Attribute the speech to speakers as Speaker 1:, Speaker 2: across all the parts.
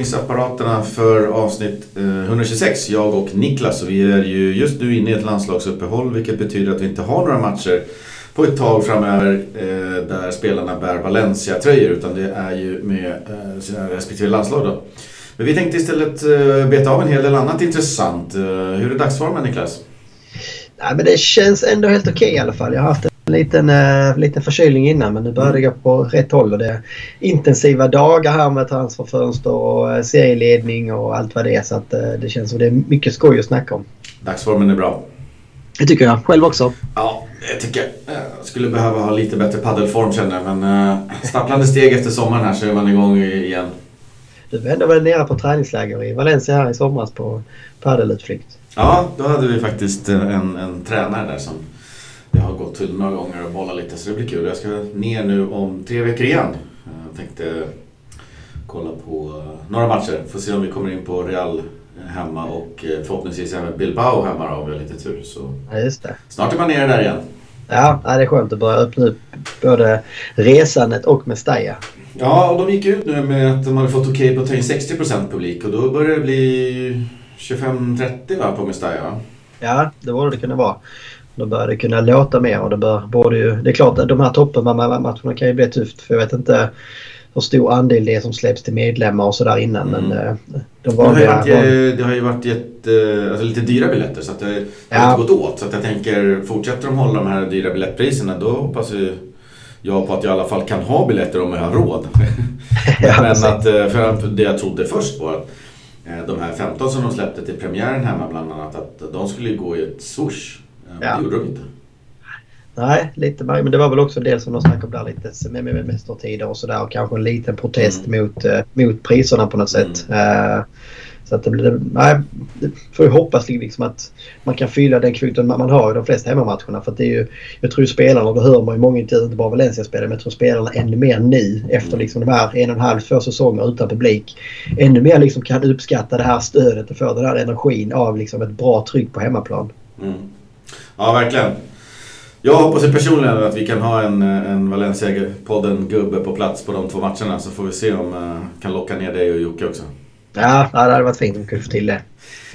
Speaker 1: inspelningsapparaterna för avsnitt eh, 126. Jag och Niklas och vi är ju just nu inne i ett landslagsuppehåll vilket betyder att vi inte har några matcher på ett tag framöver eh, där spelarna bär Valencia-tröjor utan det är ju med eh, sina respektive landslag då. Men vi tänkte istället beta av en hel del annat intressant. Hur är dagsformen Niklas?
Speaker 2: Nej, men det känns ändå helt okej okay, i alla fall. Jag har haft en liten, uh, liten förkylning innan men nu börjar det gå på rätt håll. Och det är intensiva dagar här med transferfönster och uh, serieledning och allt vad det är. Så att, uh, det känns som det är mycket skoj att snacka om.
Speaker 1: Dagsformen är bra.
Speaker 2: Det tycker jag. Själv också.
Speaker 1: Ja, jag tycker jag skulle behöva ha lite bättre paddelform känner jag. Men uh, stapplande steg efter sommaren här så är man igång igen.
Speaker 2: Du var ändå väl nere på träningsläger i Valencia här i somras på paddelutflykt.
Speaker 1: Ja, då hade vi faktiskt en, en tränare där som har gått till några gånger och bollat lite så det blir kul. Jag ska ner nu om tre veckor igen. Jag tänkte kolla på några matcher. Får se om vi kommer in på Real hemma och förhoppningsvis även Bilbao hemma då, om vi har lite tur. Så
Speaker 2: ja, just det.
Speaker 1: Snart är man nere där igen.
Speaker 2: Ja, det är skönt att börja öppna upp både resandet och Mestalla.
Speaker 1: Ja, och de gick ut nu med att de hade fått okej okay på att ta in 60% publik och då börjar det bli 25-30 va, på Mestalla?
Speaker 2: Ja, det borde det kunna vara. Då bör det kunna låta mer och det bör, borde ju... Det är klart att de här toppenmatcherna kan ju bli tufft för jag vet inte hur stor andel det är som släpps till medlemmar och sådär innan. Mm. Men eh, de
Speaker 1: vanliga, det, har varit, det har ju varit jätte, alltså lite dyra biljetter så att det, har inte gått åt. Så att jag tänker, fortsätter de hålla de här dyra biljettpriserna då hoppas jag på att jag i alla fall kan ha biljetter om jag har råd. Men att, eh, för det jag trodde först var att Eh, de här 15 som de släppte till premiären hemma bland annat, att de skulle gå i ett swoosh. Eh, ja. Det gjorde de inte.
Speaker 2: Nej, lite men det var väl också det som de snackade om där lite med, med mästertider och sådär och kanske en liten protest mm. mot, uh, mot priserna på något sätt. Mm. Uh, så att det blir... Nej, får ju hoppas liksom att man kan fylla den kvoten man har i de flesta hemmamatcherna. För att det är ju, jag tror spelarna, det hör man ju många intervjuer, inte bara Valencia-spelare, men jag tror spelarna ännu mer nu efter liksom de här en och en halv, två säsonger utan publik. Ännu mer liksom kan uppskatta det här stödet och få den här energin av liksom ett bra tryck på hemmaplan.
Speaker 1: Mm. Ja, verkligen. Jag hoppas personligen att vi kan ha en, en Valencia-podden gubbe på plats på de två matcherna så får vi se om jag uh, kan locka ner dig och Jocke också.
Speaker 2: Ja, det hade varit fint om vi kunde få till det.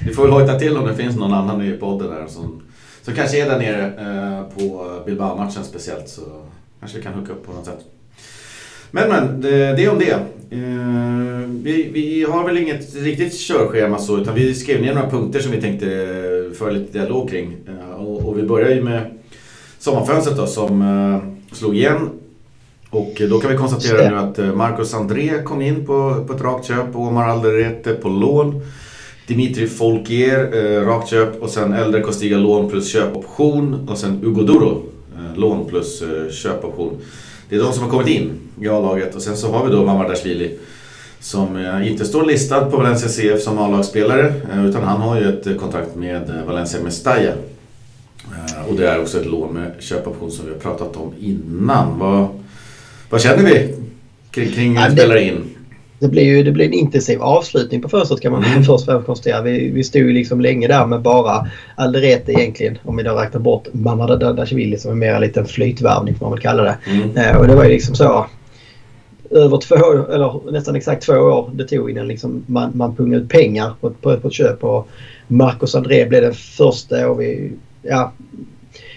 Speaker 1: Vi får väl hojta till om det finns någon annan i podden där som, som kanske är där nere eh, på Bilbao-matchen speciellt. Så kanske vi kan hooka upp på något sätt. Men men, det, det om det. Eh, vi, vi har väl inget riktigt körschema så utan vi skrev ner några punkter som vi tänkte föra lite dialog kring. Eh, och, och, vi börjar ju med sommarfönstret då som eh, slog igen och då kan vi konstatera nu att eh, Marcos André kom in på, på ett rakt köp och Omar Alderete på lån. Dimitri Folkier, eh, rakt köp och sen Elder Costiga lån plus köpoption och sen Ugo Duro, eh, lån plus eh, köpoption. Det är de som har kommit in i A-laget och sen så har vi då Mamardashvili som eh, inte står listad på Valencia CF som A-lagsspelare eh, utan han har ju ett eh, kontrakt med Valencia Mestalla. Och det är också ett lån med köpoption som vi har pratat om innan. Vad, vad känner vi kring, kring ja, spelare in?
Speaker 2: Det blir ju det blir en intensiv avslutning på fönstret kan man mm. först konstatera. Vi, vi stod ju liksom länge där med bara Alderete egentligen. Om vi då räknar bort Mamadashvili som är mer en liten flytvärvning får man väl kalla det. Mm. Eh, och det var ju liksom så över två år, eller nästan exakt två år det tog innan liksom man, man pungade ut pengar på, på, på ett köp. Och Marcos André blev den första och vi, ja,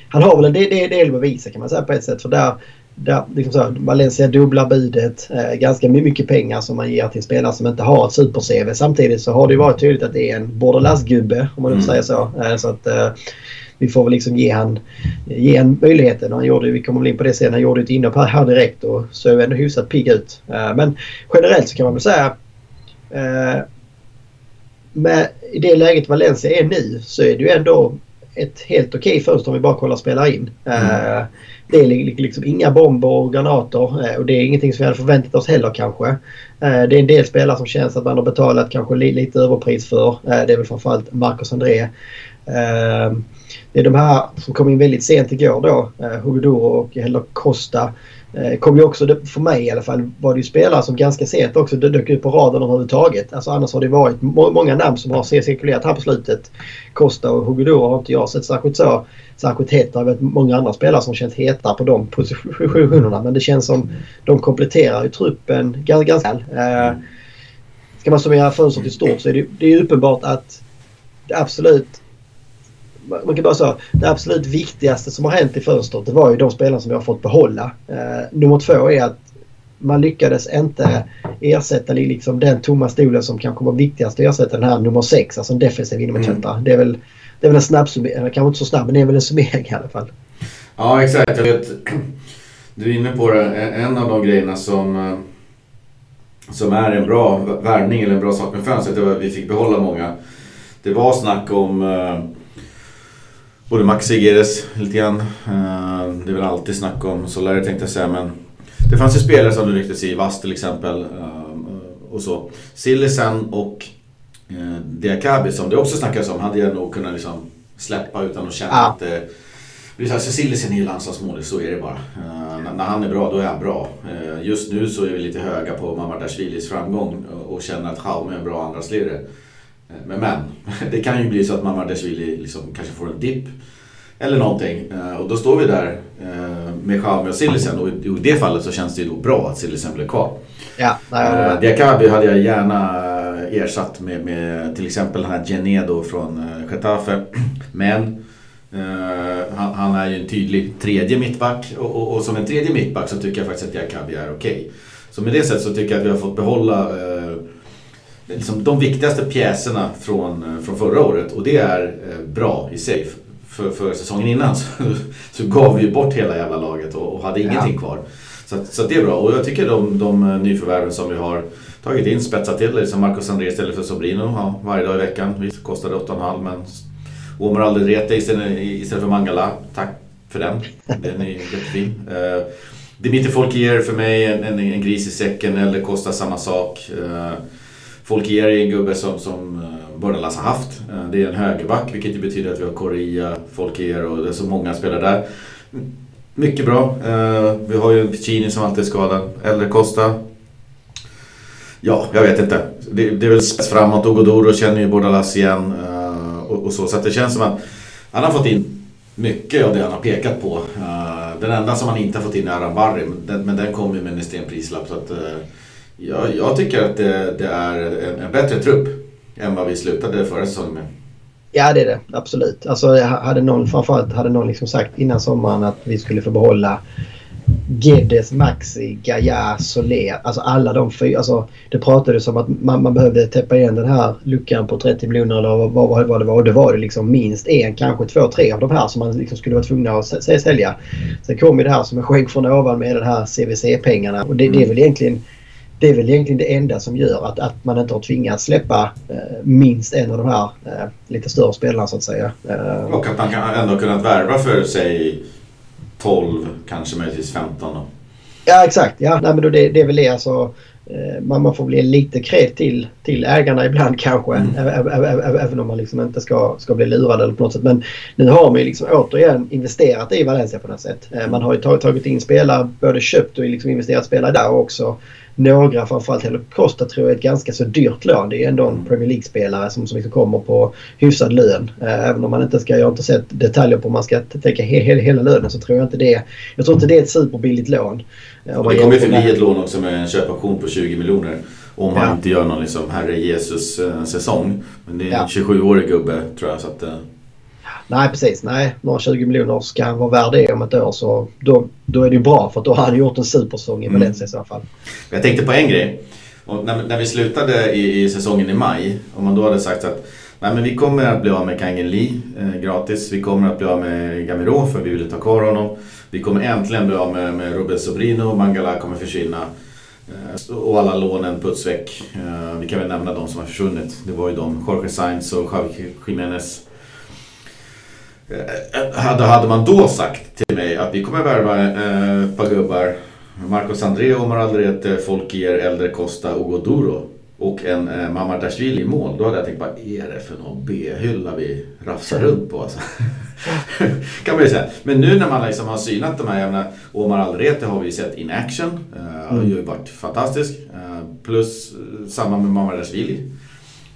Speaker 2: han har väl en del, del, del bevisa kan man säga på ett sätt. För där där, liksom så, Valencia dubblar budet. Eh, ganska mycket pengar som man ger till spelare som inte har ett super-CV. Samtidigt så har det varit tydligt att det är en borderlass-gubbe om man nu mm. säger så. Eh, så att eh, vi får väl liksom ge han, ge han möjligheten. Han gjorde, vi kommer väl in på det sen, han gjorde ett inhopp här, här direkt och såg ändå hyfsat pigg ut. Eh, men generellt så kan man väl säga eh, med, i det läget Valencia är nu så är det ju ändå ett helt okej okay fönster om vi bara kollar spela in. Mm. Uh, det är liksom inga bomber och granater uh, och det är ingenting som vi hade förväntat oss heller kanske. Uh, det är en del spelare som känns att man har betalat kanske li lite överpris för. det är väl framförallt Marcus André. det är de här som kom in väldigt sent igår då. Eh, Hugudoro och Heller Costa. Eh, kom ju också, för mig i alla fall, var det ju spelare som ganska sent också dök upp på raden överhuvudtaget. Alltså annars har det varit många namn som har cirkulerat här på slutet. Costa och Hugudoro har inte jag sett särskilt så särskilt heta. Jag vet många andra spelare som känns heta på de positionerna. Men det känns som de kompletterar ju truppen ganska väl. Eh, ska man summera fönstret i stort så är det, det är uppenbart att det absolut man kan bara säga det absolut viktigaste som har hänt i fönstret det var ju de spelarna som vi har fått behålla. Eh, nummer två är att man lyckades inte ersätta liksom den tomma stolen som kanske var viktigast att ersätta den här nummer sex, alltså en defensiv innermittfältare. Mm. Det är väl, det är väl en snabb summering, kanske inte så snabb men det är väl en summering i alla fall.
Speaker 1: Ja exakt, jag vet. Du är inne på det. En av de grejerna som, eh, som är en bra värvning eller en bra sak med fönstret, det var att vi fick behålla många. Det var snack om uh, både Max Egeres lite grann. Uh, det är väl alltid snack om Solari tänkte jag säga men det fanns ju spelare som du rycktes i, Vass till exempel. Uh, och så. Sillisen och uh, Diakabi som det också snackas om hade jag nog kunnat liksom släppa utan att känna ja. att det är ju landslagsmålis, så är det bara. När han är bra, då är han bra. Just nu så är vi lite höga på Mamardashvilis framgång och, och känner att Jaume är en bra andraslirare. Uh, men, men, det kan ju bli så att Mamardashvili liksom kanske får en dipp. Eller någonting. och då står vi där med Jaume och Sillisen och i, det fallet så känns det ju då bra att Sillisen blir kvar.
Speaker 2: Ja,
Speaker 1: Diakabi hade jag gärna ersatt med, med till exempel den här Genedo från Getafe. Men Uh, han, han, är ju en tydlig tredje mittback och, och, och, som en tredje mittback så tycker jag faktiskt att Diakabi är okej. Okay. Så med det sättet så tycker jag att vi har fått behålla uh, liksom de viktigaste pjäserna från, uh, från förra året och det är bra i sig. För, för säsongen innan så, så gav vi bort hela jävla laget och, och hade ingenting ja. kvar. Så, så det är bra och jag tycker de, de nyförvärven som vi har tagit in, spetsat till det. Som Marcos André istället för Sobrino ja, varje dag i veckan. Vi kostade 8,5 men Omar Alderete istället, istället för Mangala. Tack för den. Den är jättefin. Uh, Dimitri Folkier för mig en, en, en, gris i säcken. Eller kostar samma sak. Uh, Folkier är en gubbe som, som eh, uh, Bordalas har haft. Eh, det är en högerback vilket ju betyder att vi har Korea, Folkier och det är så många spelare där. Mycket bra. Eh, vi har ju Piccini som alltid är skadad. Eller Costa. Ja, jag vet inte. Det, det är väl spets framåt. Ogodoro känner ju Bordalas igen. Och, och, så. Så det känns som att han har fått in mycket av det han har pekat på. Den enda som han inte har fått in är Aran Barry, men, men den kom ju med en extrem prislapp. Så att, uh, jag, jag, tycker att det, det är en, en, bättre trupp än vad vi slutade förra säsongen med.
Speaker 2: Ja det är det absolut. Alltså, hade någon, framförallt hade någon liksom sagt innan sommaren att vi skulle få behålla Geddes, Maxi, Gaia, Soler. Alltså alla de fyra. Alltså, det pratades om att man, man behövde täppa igen den här luckan på 30 miljoner eller vad, vad, vad det var. Och det var det liksom minst en, kanske två, tre av de här som man liksom skulle vara tvungna att sälja. Sen kom ju det här som en skänk från ovan med den här CVC-pengarna. Och det, det, är väl egentligen det är väl egentligen det enda som gör att, att man inte har tvingats släppa eh, minst en av de här eh, lite större spelarna så att säga.
Speaker 1: Eh, och att man kan ändå kunnat värva för sig 12, kanske möjligtvis 15 då.
Speaker 2: Ja exakt, ja Nej, men då det, det är väl det alltså. Eh, man, man får bli lite kred till, till ägarna ibland kanske. Mm. Även om man liksom inte ska, ska bli lurad eller på något sätt. Men nu har man ju liksom återigen investerat i Valencia på något sätt. Eh, man har ju tagit in spelare, både köpt och liksom investerat spelare där också några, framförallt Costa tror jag är ett ganska så dyrt lån. Det är ändå en mm. Premier League-spelare som, som liksom kommer på hyfsad lön. Eh, även om man inte ska, jag har inte sett detaljer på om man ska täcka he, he, hela lönen så tror jag inte det. Jag tror inte det är ett superbilligt lån.
Speaker 1: Eh, det kommer ju förbi ett lån också med en köpoption på 20 miljoner. Om han ja. inte gör någon liksom Herre Jesus-säsong. Men det är en ja. 27-årig gubbe tror jag. Så att, eh,
Speaker 2: Nej precis, nej. Några 20 miljoner ska han vara värd det om ett år så då, då är det ju bra för då har han gjort en supersäsong i mm. Valencia mm. i så fall.
Speaker 1: Jag tänkte på en grej. Och när, när vi slutade i, i, säsongen i maj, om man då hade sagt att nej, men vi kommer att bli av med Kangen Lee eh, gratis. Vi kommer att bli av med Gamiro för vi ville ta kvar honom. Vi kommer äntligen bli av med, med Ruben Sobrino. Mangala kommer försvinna. Eh, och alla lånen puts väck. Eh, vi kan väl nämna de som har försvunnit. Det var ju de, Jorge Sainz och Javi Jiménez. Eh, hade, hade man då sagt till mig att vi kommer värva eh, ett par gubbar Marcos André, Omar Alderete, Folkier, Elder, Costa och Goduro. och en eh, Mamardashvili i mål. Då hade jag tänkt, vad är det för någon B-hylla vi rafsar runt på alltså. kan man ju säga. Men nu när man liksom har synat de här, jag menar, Omar Alrete har vi sett in action. Eh, mm. Har ju varit fantastisk. Eh, plus eh, samma med Mamardashvili.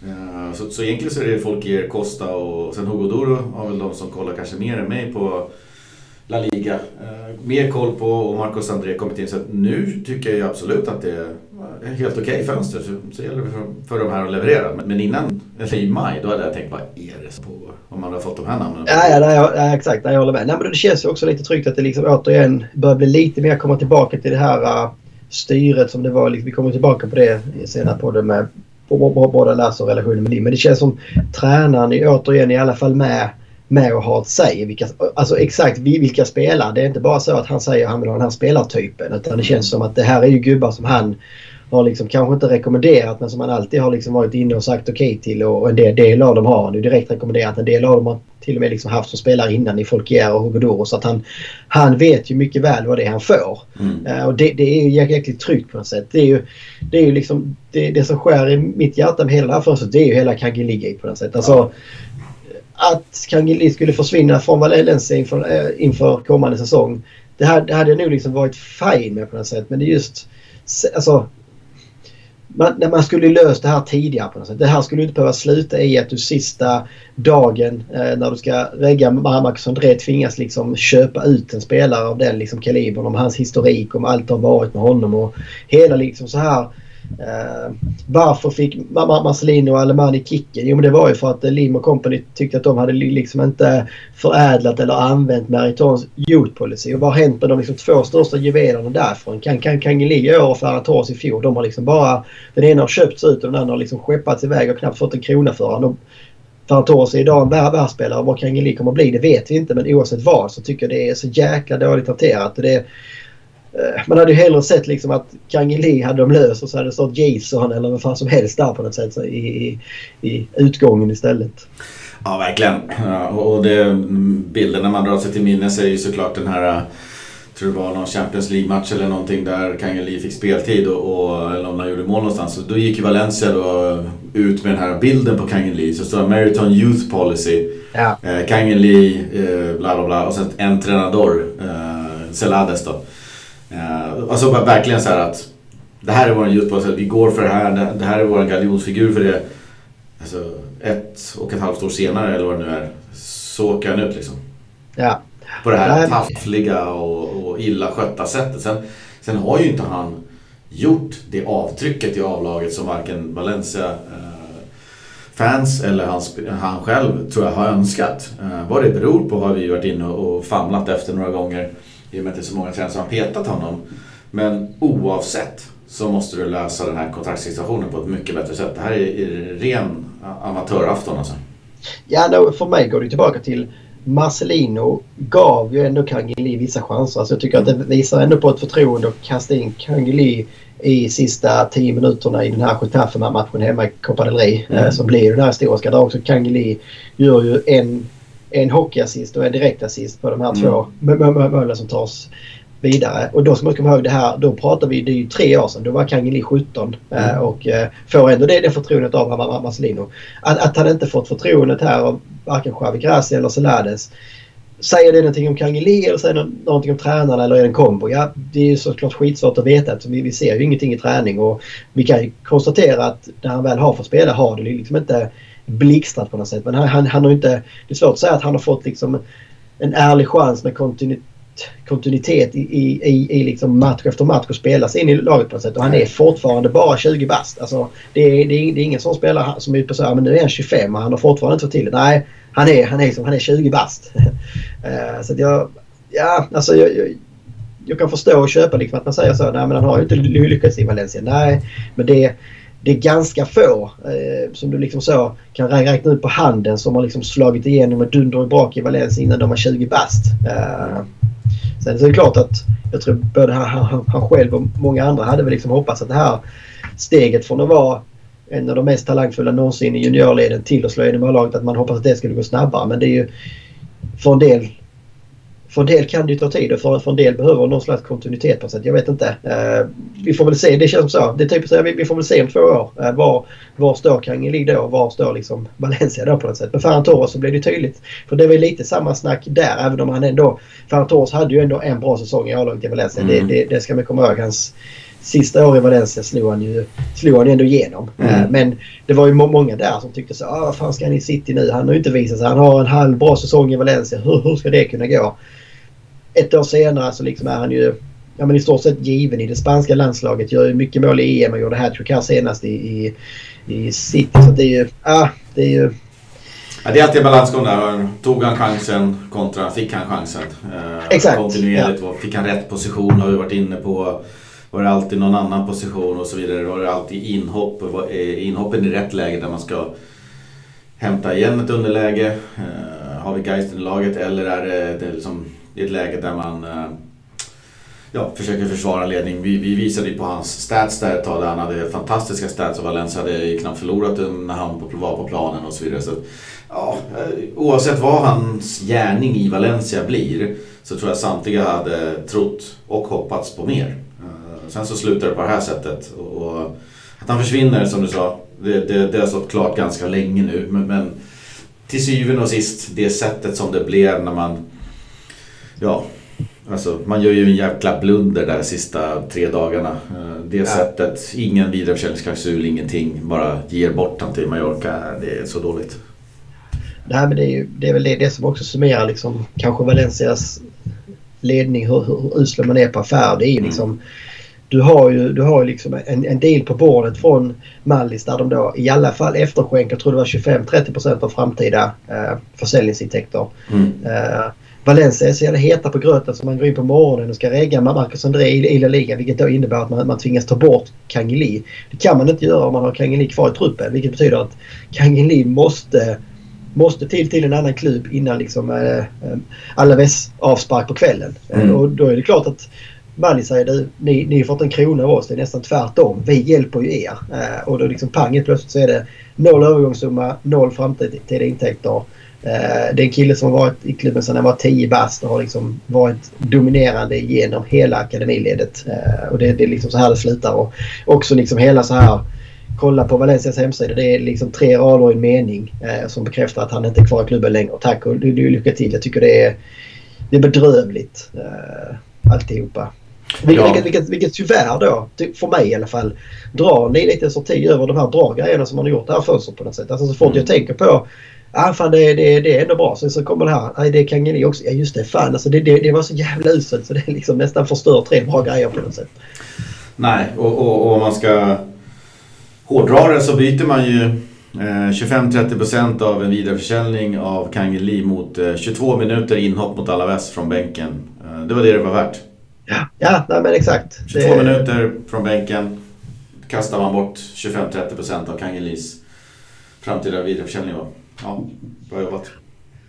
Speaker 1: Eh, så, så egentligen så är det folk Folkier Costa och sen Hugo Duro har väl de som kollar kanske mer än mig på La Liga. Eh, mer koll på och Marcos André kommit in. Så nu tycker jag absolut att det är helt okej okay fönster. Så, så gäller det för, för de här att leverera. Men, innan, eller i maj, då hade jag tänkt vad är det som pågår? Om man har fått de här namnen.
Speaker 2: Ja, ja, nej, ja exakt. Nej, jag håller med. Nej, men det känns ju också lite tryggt att det liksom återigen börjar bli lite mer komma tillbaka till det här uh, styret som det var. Liksom, vi kommer tillbaka på det senare på det med båda Lasse och relationen med Lim. Men det känns som tränaren är återigen i alla fall med med och ha ett säg. Vilka, alltså exakt vilka spelare. Det är inte bara så att han säger att han vill ha den här spelartypen. Utan det känns som att det här är ju gubbar som han har liksom kanske inte rekommenderat men som han alltid har liksom varit inne och sagt okej okay till. Och en del, del av dem har han ju direkt rekommenderat. En del av dem har till och med liksom haft som spelare innan i Folkier och Hugodoro. Så att han, han vet ju mycket väl vad det är han får. Mm. Uh, och det, det, är ju jäkligt tryggt på något sätt. Det är ju, det är ju liksom det, det som skär i mitt hjärta med hela det här fönstret det är ju hela Kaggeligi på något sätt. Alltså, ja att Kangeli skulle försvinna från Valencia inför, äh, inför kommande säsong. Det, här, det hade jag nog liksom varit fine med på något sätt. Men det är just... Alltså, man, när man skulle löst det här tidigare på något sätt. Det här skulle inte behöva sluta i att du sista dagen eh, när du ska regga Marcus André tvingas liksom köpa ut en spelare av den liksom kalibern. Om hans historik, om allt har varit med honom och hela liksom så här Uh, varför fick Marcelino och Alemani kicken? Jo men det var ju för att eh, Lim och Company tyckte att de hade liksom inte förädlat eller använt Meritons youth policy. Och vad har hänt med de liksom två största juvelerna därifrån? Kan, kan Kangeli i år och Ferratos i fjol. De har liksom bara... Den ena har köpts ut och den andra har liksom skeppats iväg och knappt fått en krona för honom. Ferratos är idag en världsspelare. Vad Kangeli kommer att bli det vet vi inte men oavsett vad så tycker jag det är så jäkla dåligt hanterat. Det, man hade ju hellre sett liksom att Kangeli hade de löst och så hade det stått Jason eller vad fan som helst där på något sätt i, i, i utgången istället.
Speaker 1: Ja, verkligen. Ja, och det, bilderna man drar sig till minnes är ju såklart den här tror det var någon Champions League-match eller någonting där Kangeli fick speltid och, och eller om han gjorde mål någonstans. Och då gick ju Valencia då ut med den här bilden på Kangeli. Så står det Meriton Youth Policy. Ja. Eh, Kangeli, eh, bla bla bla och sen en tränador, eh, Celades då. Uh, alltså verkligen så att det här är vår ljuspost, vi går för det här, det här är vår galjonsfigur för det. Alltså ett och ett halvt år senare eller vad det nu är, så åker han ut liksom.
Speaker 2: Ja.
Speaker 1: På det här taffliga och, och illa skötta sättet. Sen, sen har ju inte han gjort det avtrycket i avlaget som varken Valencia eh, fans eller han, han själv tror jag har önskat. Eh, vad det beror på har vi varit inne och famlat efter några gånger i och med att det är så många tränare som har petat honom. Men oavsett så måste du lösa den här kontraktssituationen på ett mycket bättre sätt. Det här är ren amatörafton alltså.
Speaker 2: Ja, för mig går det tillbaka till Marcelino gav ju ändå Kangeli vissa chanser. Alltså jag tycker att det visar ändå på ett förtroende att kasta in Kangeli i sista tio minuterna i den här Getafe-matchen hemma i Copa del Rey. Mm. Eh, som blir det här historiska där också Kangeli gör ju en en hockeyassist och en direktassist på de här mm. två målen som tas vidare. Och då ska man komma ihåg det här, då pratar vi, det är ju tre år sedan, då var Kangeli 17 eh, mm. och eh, får ändå det, det förtroendet av Marcelino. Att, att han inte fått förtroendet här av varken Xavi Gracia eller Celades. Säger det någonting om Kangeli eller säger det någonting om tränarna eller är det en kombo? Ja, det är ju såklart skitsvårt att veta eftersom vi, vi ser ju ingenting i träning och vi kan ju konstatera att när han väl har fått spela har det liksom inte blixtrat på något sätt. Men han, han, han, har inte... Det är svårt att säga att han har fått liksom en ärlig chans med kontinuitet kontinuitet i, i, i liksom match efter match och spela sig in i laget på något sätt. Och han är fortfarande bara 20 bast. Alltså, det, är, det, är, det är ingen som spelar som är ute på så här, men nu är han 25 och han har fortfarande inte fått till det. Nej, han är, han är, liksom, han är 20 bast. uh, så att jag... Ja, alltså jag, jag, jag, kan förstå och köpa liksom att man säger så. Nej, men han har ju inte lyckats i Valencia. Nej, men det det är ganska få eh, som du liksom så kan räkna ut på handen som har liksom slagit igenom med dunder och brak i Valencia innan de var 20 bast. Eh, sen så är det klart att jag tror både han, han, själv och många andra hade väl liksom hoppats att det här steget från att vara en av de mest talangfulla någonsin i juniorleden till att slå igenom laget att man hoppas att det skulle gå snabbare. Men det är ju för en del för en del kan det ju ta tid och för, för en del behöver någon slags kontinuitet på sätt. Jag vet inte. Uh, vi får väl se. Det känns så. Det är typ så vi, vi får väl se om två år. Uh, var, var står Kangeli då? Var står liksom Valencia då på något sätt? Med Ferran Torres så blir det tydligt. För det var lite samma snack där även om han ändå... Ferran Torres hade ju ändå en bra säsong i A-laget i Valencia. Mm. Det, det, det, ska man komma ihåg. Hans, sista år i Valencia slog han ju, slog han ändå igenom. Mm. Uh, men det var ju må många där som tyckte så ah, vad fan ska han i City nu? Han har ju inte visat sig. Han har en halv bra säsong i Valencia. Hur, hur ska det kunna gå? Ett år senare så liksom är han ju ja, men i stort sett given i det spanska landslaget. Gör ju mycket mål i EM och gjorde hattrick här senast i, i, i City. Så det är ju... Ja, det är ju...
Speaker 1: Ja, det är alltid balansgång där. Tog han chansen kontra fick han chansen?
Speaker 2: Eh, Exakt.
Speaker 1: Kontinuerligt. Ja. Fick han rätt position har vi varit inne på. Var det alltid någon annan position och så vidare. Var det alltid inhopp? Inhoppen i rätt läge där man ska hämta igen ett underläge? Eh, har vi Geisten i laget eller är det, det liksom i ett läge där man eh, ja, försöker försvara ledning. Vi, vi visade ju på hans stats där ett tag där han hade fantastiska stats och Valencia hade knappt förlorat när han var på planen och så vidare. Så, ja, eh, oavsett vad hans gärning i Valencia blir så tror jag samtliga hade trott och hoppats på mer. Eh, sen så slutar det på det här sättet. Och att han försvinner som du sa, det, det, det har stått klart ganska länge nu. Men, men till syvende och sist, det sättet som det blev när man ja, alltså man gör ju en jäkla blunder där sista tre dagarna. Eh, det ja. sättet, ingen vidareförsäljningsklausul, ingenting. Bara ger bort han till Mallorca. Det är så dåligt.
Speaker 2: Nej men det är, ju, det är väl det, det som också summerar liksom kanske Valencias ledning, hur, hur usla man är på affär. Det är mm. liksom du har ju, du har ju liksom en, en deal på bordet från Mallis där de då i alla fall efterskänker, tror det var 25-30% av framtida eh, försäljningsintäkter. Mm. Eh, Valencia är så jävla heta på gröten så man går in på morgonen och ska regga Marcus André i, La Liga vilket då innebär att man, man tvingas ta bort Kangeli. Det kan man inte göra om man har Kangeli kvar i truppen vilket betyder att Kangeli måste måste till till en annan klubb innan liksom äh, äh, Alaves avspark på kvällen. Mm. Och då är det klart att Mali säger du, ni, ni får inte en krona av oss. Det är nästan tvärtom. Vi hjälper ju er. Äh, och då liksom pang plötsligt så är det noll övergångssumma, noll framtida intäkter. Eh, det är en kille som har varit i klubben sedan han var 10 bast och har liksom varit dominerande genom hela akademiledet. Eh, och det, det är liksom så här det slutar. Och också liksom hela så här kolla på Valencias hemsida. Det är liksom tre rader i en mening eh, som bekräftar att han inte är kvar i klubben längre. Tack och lycka till. Jag tycker det är, det är bedrövligt alltihopa. Vilket, ja. vilket, vilket, vilket tyvärr då, för mig i alla fall, drar en liten sorti över de här bra grejerna som man har gjort det här fönstret på något sätt. Alltså så fort mm. jag tänker på ah, fan det, det, det är ändå bra. Sen så kommer det här. Nej, det kan ni också. Ja, just det. Fan, alltså det, det, det var så jävla uselt så det liksom nästan förstör tre bra grejer på något sätt.
Speaker 1: Nej, och, och, och om man ska hårdra det så byter man ju eh, 25-30% av en vidareförsäljning av Kangeli mot eh, 22 minuter inhopp mot Alaves från bänken. Eh, det var det det var värt.
Speaker 2: Ja, ja nej, men exakt.
Speaker 1: 22 det... minuter från bänken kastar man bort 25-30% av Kangelis framtida vidareförsäljning. Ja, bra jobbat.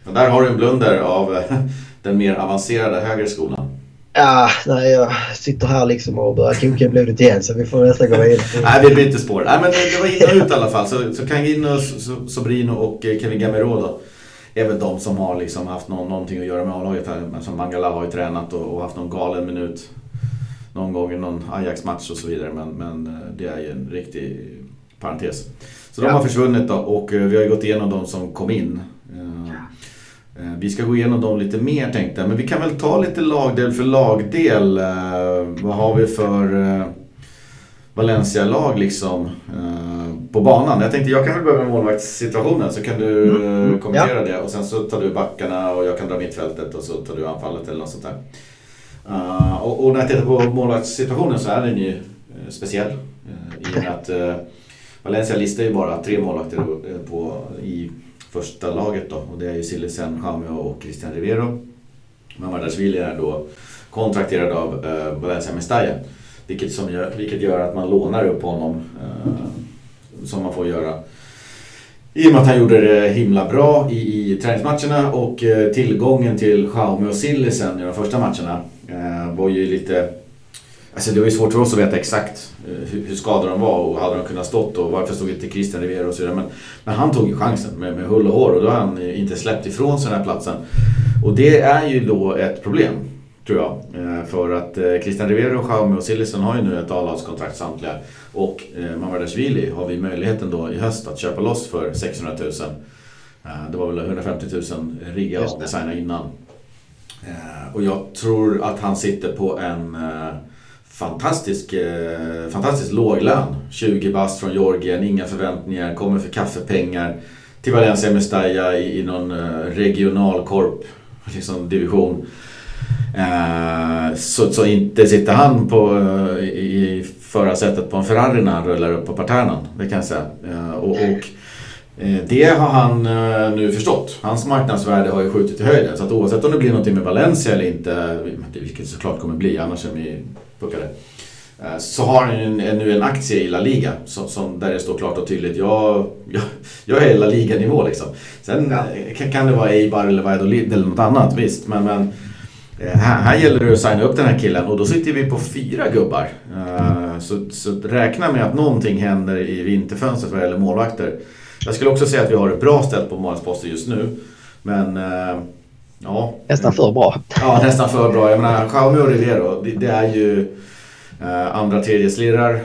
Speaker 1: Men där har du en blunder av eh, den mer avancerade högre skolan.
Speaker 2: Ja, nej, jag sitter här liksom och börjar koka blodet igen så vi får nästan gå vidare.
Speaker 1: nej, vi byter spår. Nej, men det var in och ut i alla fall. Så, så Kangino, Sobrino och eh, Kevin Gamero då är väl de som har liksom haft någon, någonting att göra med A-laget som Mangala har ju tränat och, och, haft någon galen minut någon gång i någon Ajax-match och så vidare. Men, men eh, det är ju en riktig parentes. Så de har försvunnit då och eh, vi har ju gått igenom de som kom in. Eh, eh, vi ska gå igenom dem lite mer tänkte jag, men vi kan väl ta lite lagdel för lagdel. Vad har vi för Valencia-lag liksom på banan? Jag tänkte jag kan väl börja med målvaktssituationen så kan du mm. kommentera ja. det och sen så tar du backarna och jag kan dra mittfältet och så tar du anfallet eller något sånt där. och, och, när jag tittar på målvaktssituationen så är den ju speciell. I och med att Valencia listar ju bara tre målvakter eh, på, i första laget då. Och det är ju Silesen, Chameo och Christian Rivero. Mamardashvili är då kontrakterad av eh, Valencia Mestalla. Vilket, som gör, vilket gör att man lånar upp honom. Eh, som man får göra. I och med att han gjorde det himla bra i, i träningsmatcherna och eh, tillgången till Jaume och Sillisen i de första matcherna eh, var ju lite Alltså det var ju svårt för oss att veta exakt hur, hur skadade de var och hade de kunnat stått och varför stod inte Christian Rivera och så vidare. Men, men han tog ju chansen med, med hull och hår och då har han inte släppt ifrån sig den här platsen. Och det är ju då ett problem. Tror jag. Eh, för att eh, Christian Rivero, Jaume och Sillison har ju nu ett A-lagskontrakt samtliga. Och eh, Mamardashvili har vi möjligheten då i höst att köpa loss för 600 000. Det var väl 150 000 rigga och designa innan. Och jag tror att han sitter på en fantastisk, fantastisk låg lön. 20 bast från Georgien, inga förväntningar, kommer för kaffepengar. Till Valencia Mestalla i, i någon regional korp, liksom division. Eh, så, så inte sitter han på, eh, i förarsätet på en Ferrari när han rullar upp på parternen. Det kan jag säga. Eh, och, och det har han nu förstått. Hans marknadsvärde har ju skjutit i höjden. Så att oavsett om det blir någonting med Valencia eller inte, vilket såklart kommer bli, annars är vi puckade. Så har han ju nu en aktie i La Liga som, som där det står klart och tydligt. Jag, jag, jag är La Liga-nivå liksom. Sen ja. kan det vara Eibar eller Valladolid eller något annat, visst. Men, men Eh, här, här gäller det att signa upp den här killen och då sitter vi på fyra gubbar. Uh, så, så räkna med att någonting händer i vinterfönstret vad gäller målvakter. Jag skulle också säga att vi har det bra ställt på målvaktsposten just nu. Men uh, ja.
Speaker 2: Nästan för bra.
Speaker 1: Ja, nästan för bra. Jag menar, Jaume och Rivero, det, det är ju uh, andra tredje slirrar.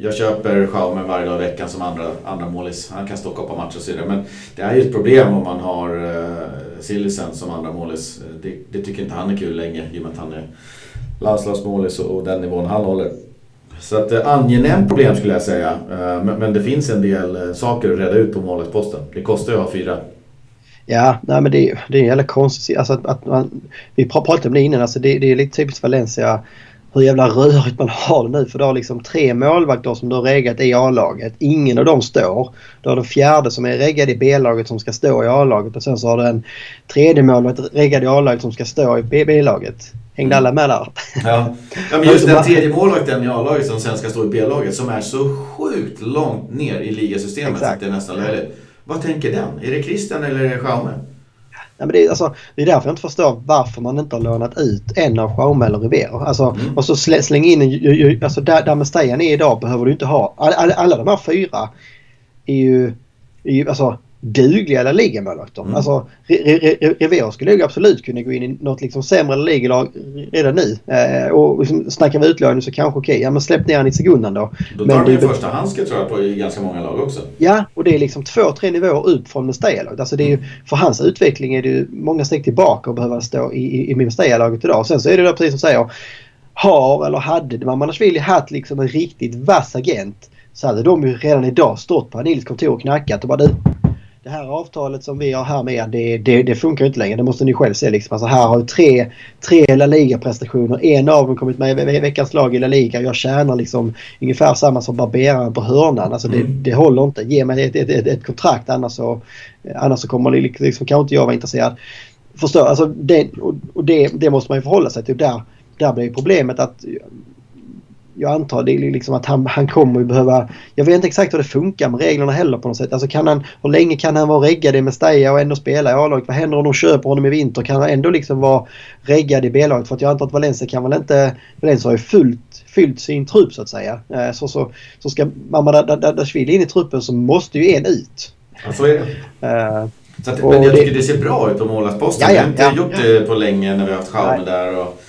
Speaker 1: Jag köper Jaume varje dag i veckan som andra, andra målis. Han kan stå och koppa matcher och så vidare. Men det är ju ett problem om man har Sillisen som andra målis. Det, det, tycker inte han är kul länge i och med att han är landslagsmålis och, och den nivån han håller. Så att eh, angenämt problem skulle jag säga. Eh, men, men, det finns en del eh, saker att reda ut på målvaktsposten. Det kostar ju att ha fyra.
Speaker 2: Ja, nej men det, det är en jävla konstigt. Alltså att, att man, vi pratade om det innan. Alltså det, det är lite typiskt Valencia hur jävla rörigt man har det nu. För du har liksom tre målvakter som du har reggat i A-laget. Ingen av dem står. Du har den fjärde som är reggad i B-laget som ska stå i A-laget. Och sen så har du en tredje målvakt reggad i A-laget som ska stå i B-laget. Hängde alla med där?
Speaker 1: Ja, ja men just den tredje målvakten i A-laget som sen ska stå i B-laget som är så sjukt långt ner i ligasystemet Exakt. att det är nästan löjligt. Vad tänker den? Är det Christian eller är det Jaume?
Speaker 2: Ja, men det, är, alltså, det är därför jag inte förstår varför man inte har lånat ut en av Jaume eller Rivero. Alltså, mm. Och så slä, släng in en... Alltså där, där Mestajan är idag behöver du inte ha... Alla, alla, alla de här fyra är ju... Är ju alltså, dugliga La Liga-målvakter. Mm. Alltså, Rivero skulle ju absolut kunna gå in i något liksom sämre ligalag redan nu. Eh, och liksom, snackar vi utlåning så kanske okej, okay. ja men släpp ner han i sekundan då.
Speaker 1: Då tar du första handske tror jag på i ganska många lag också.
Speaker 2: Ja, och det är liksom två, tre nivåer upp från Mestalla-laget. Alltså det är ju, mm. för hans utveckling är det ju många steg tillbaka och behöva stå i, i, i Mestalla-laget idag. Sen så är det då precis som säger har eller hade Mammanashvili haft liksom en riktigt vass agent så hade de ju redan idag stått på Anils kontor och knackat och bara du det här avtalet som vi har här med det, det, det, funkar inte längre. Det måste ni själv se. Liksom. Alltså här har vi tre, tre La Liga-prestationer. En av dem kommit med i veckans lag i La Liga. Jag tjänar liksom ungefär samma som barberaren på hörnan. Alltså det, mm. det håller inte. Ge mig ett, ett, ett, ett kontrakt annars så, annars så kommer liksom, kanske inte jag vara intresserad. Förstår? Alltså det, och det, det måste man ju förhålla sig till. Där, där blir problemet att jag antar det liksom att han, han kommer ju behöva... Jag vet inte exakt hur det funkar med reglerna heller på något sätt. Alltså kan han, hur länge kan han vara reggad i Mestalla och ändå spela i A-laget? Vad händer om de köper honom i vinter? Kan han ändå liksom vara reggad i B-laget? För att jag antar att Valencia kan väl inte... Valencia har ju fullt, fyllt sin trupp så att säga. Eh, så, så, så ska Mamadashvili in i truppen så måste ju en ut.
Speaker 1: Ja, så är det. Så att, men jag tycker det, det ser bra ut på målvaktsposten. Ja, ja, vi har inte ja, gjort det på länge när vi har haft Schaume där. Och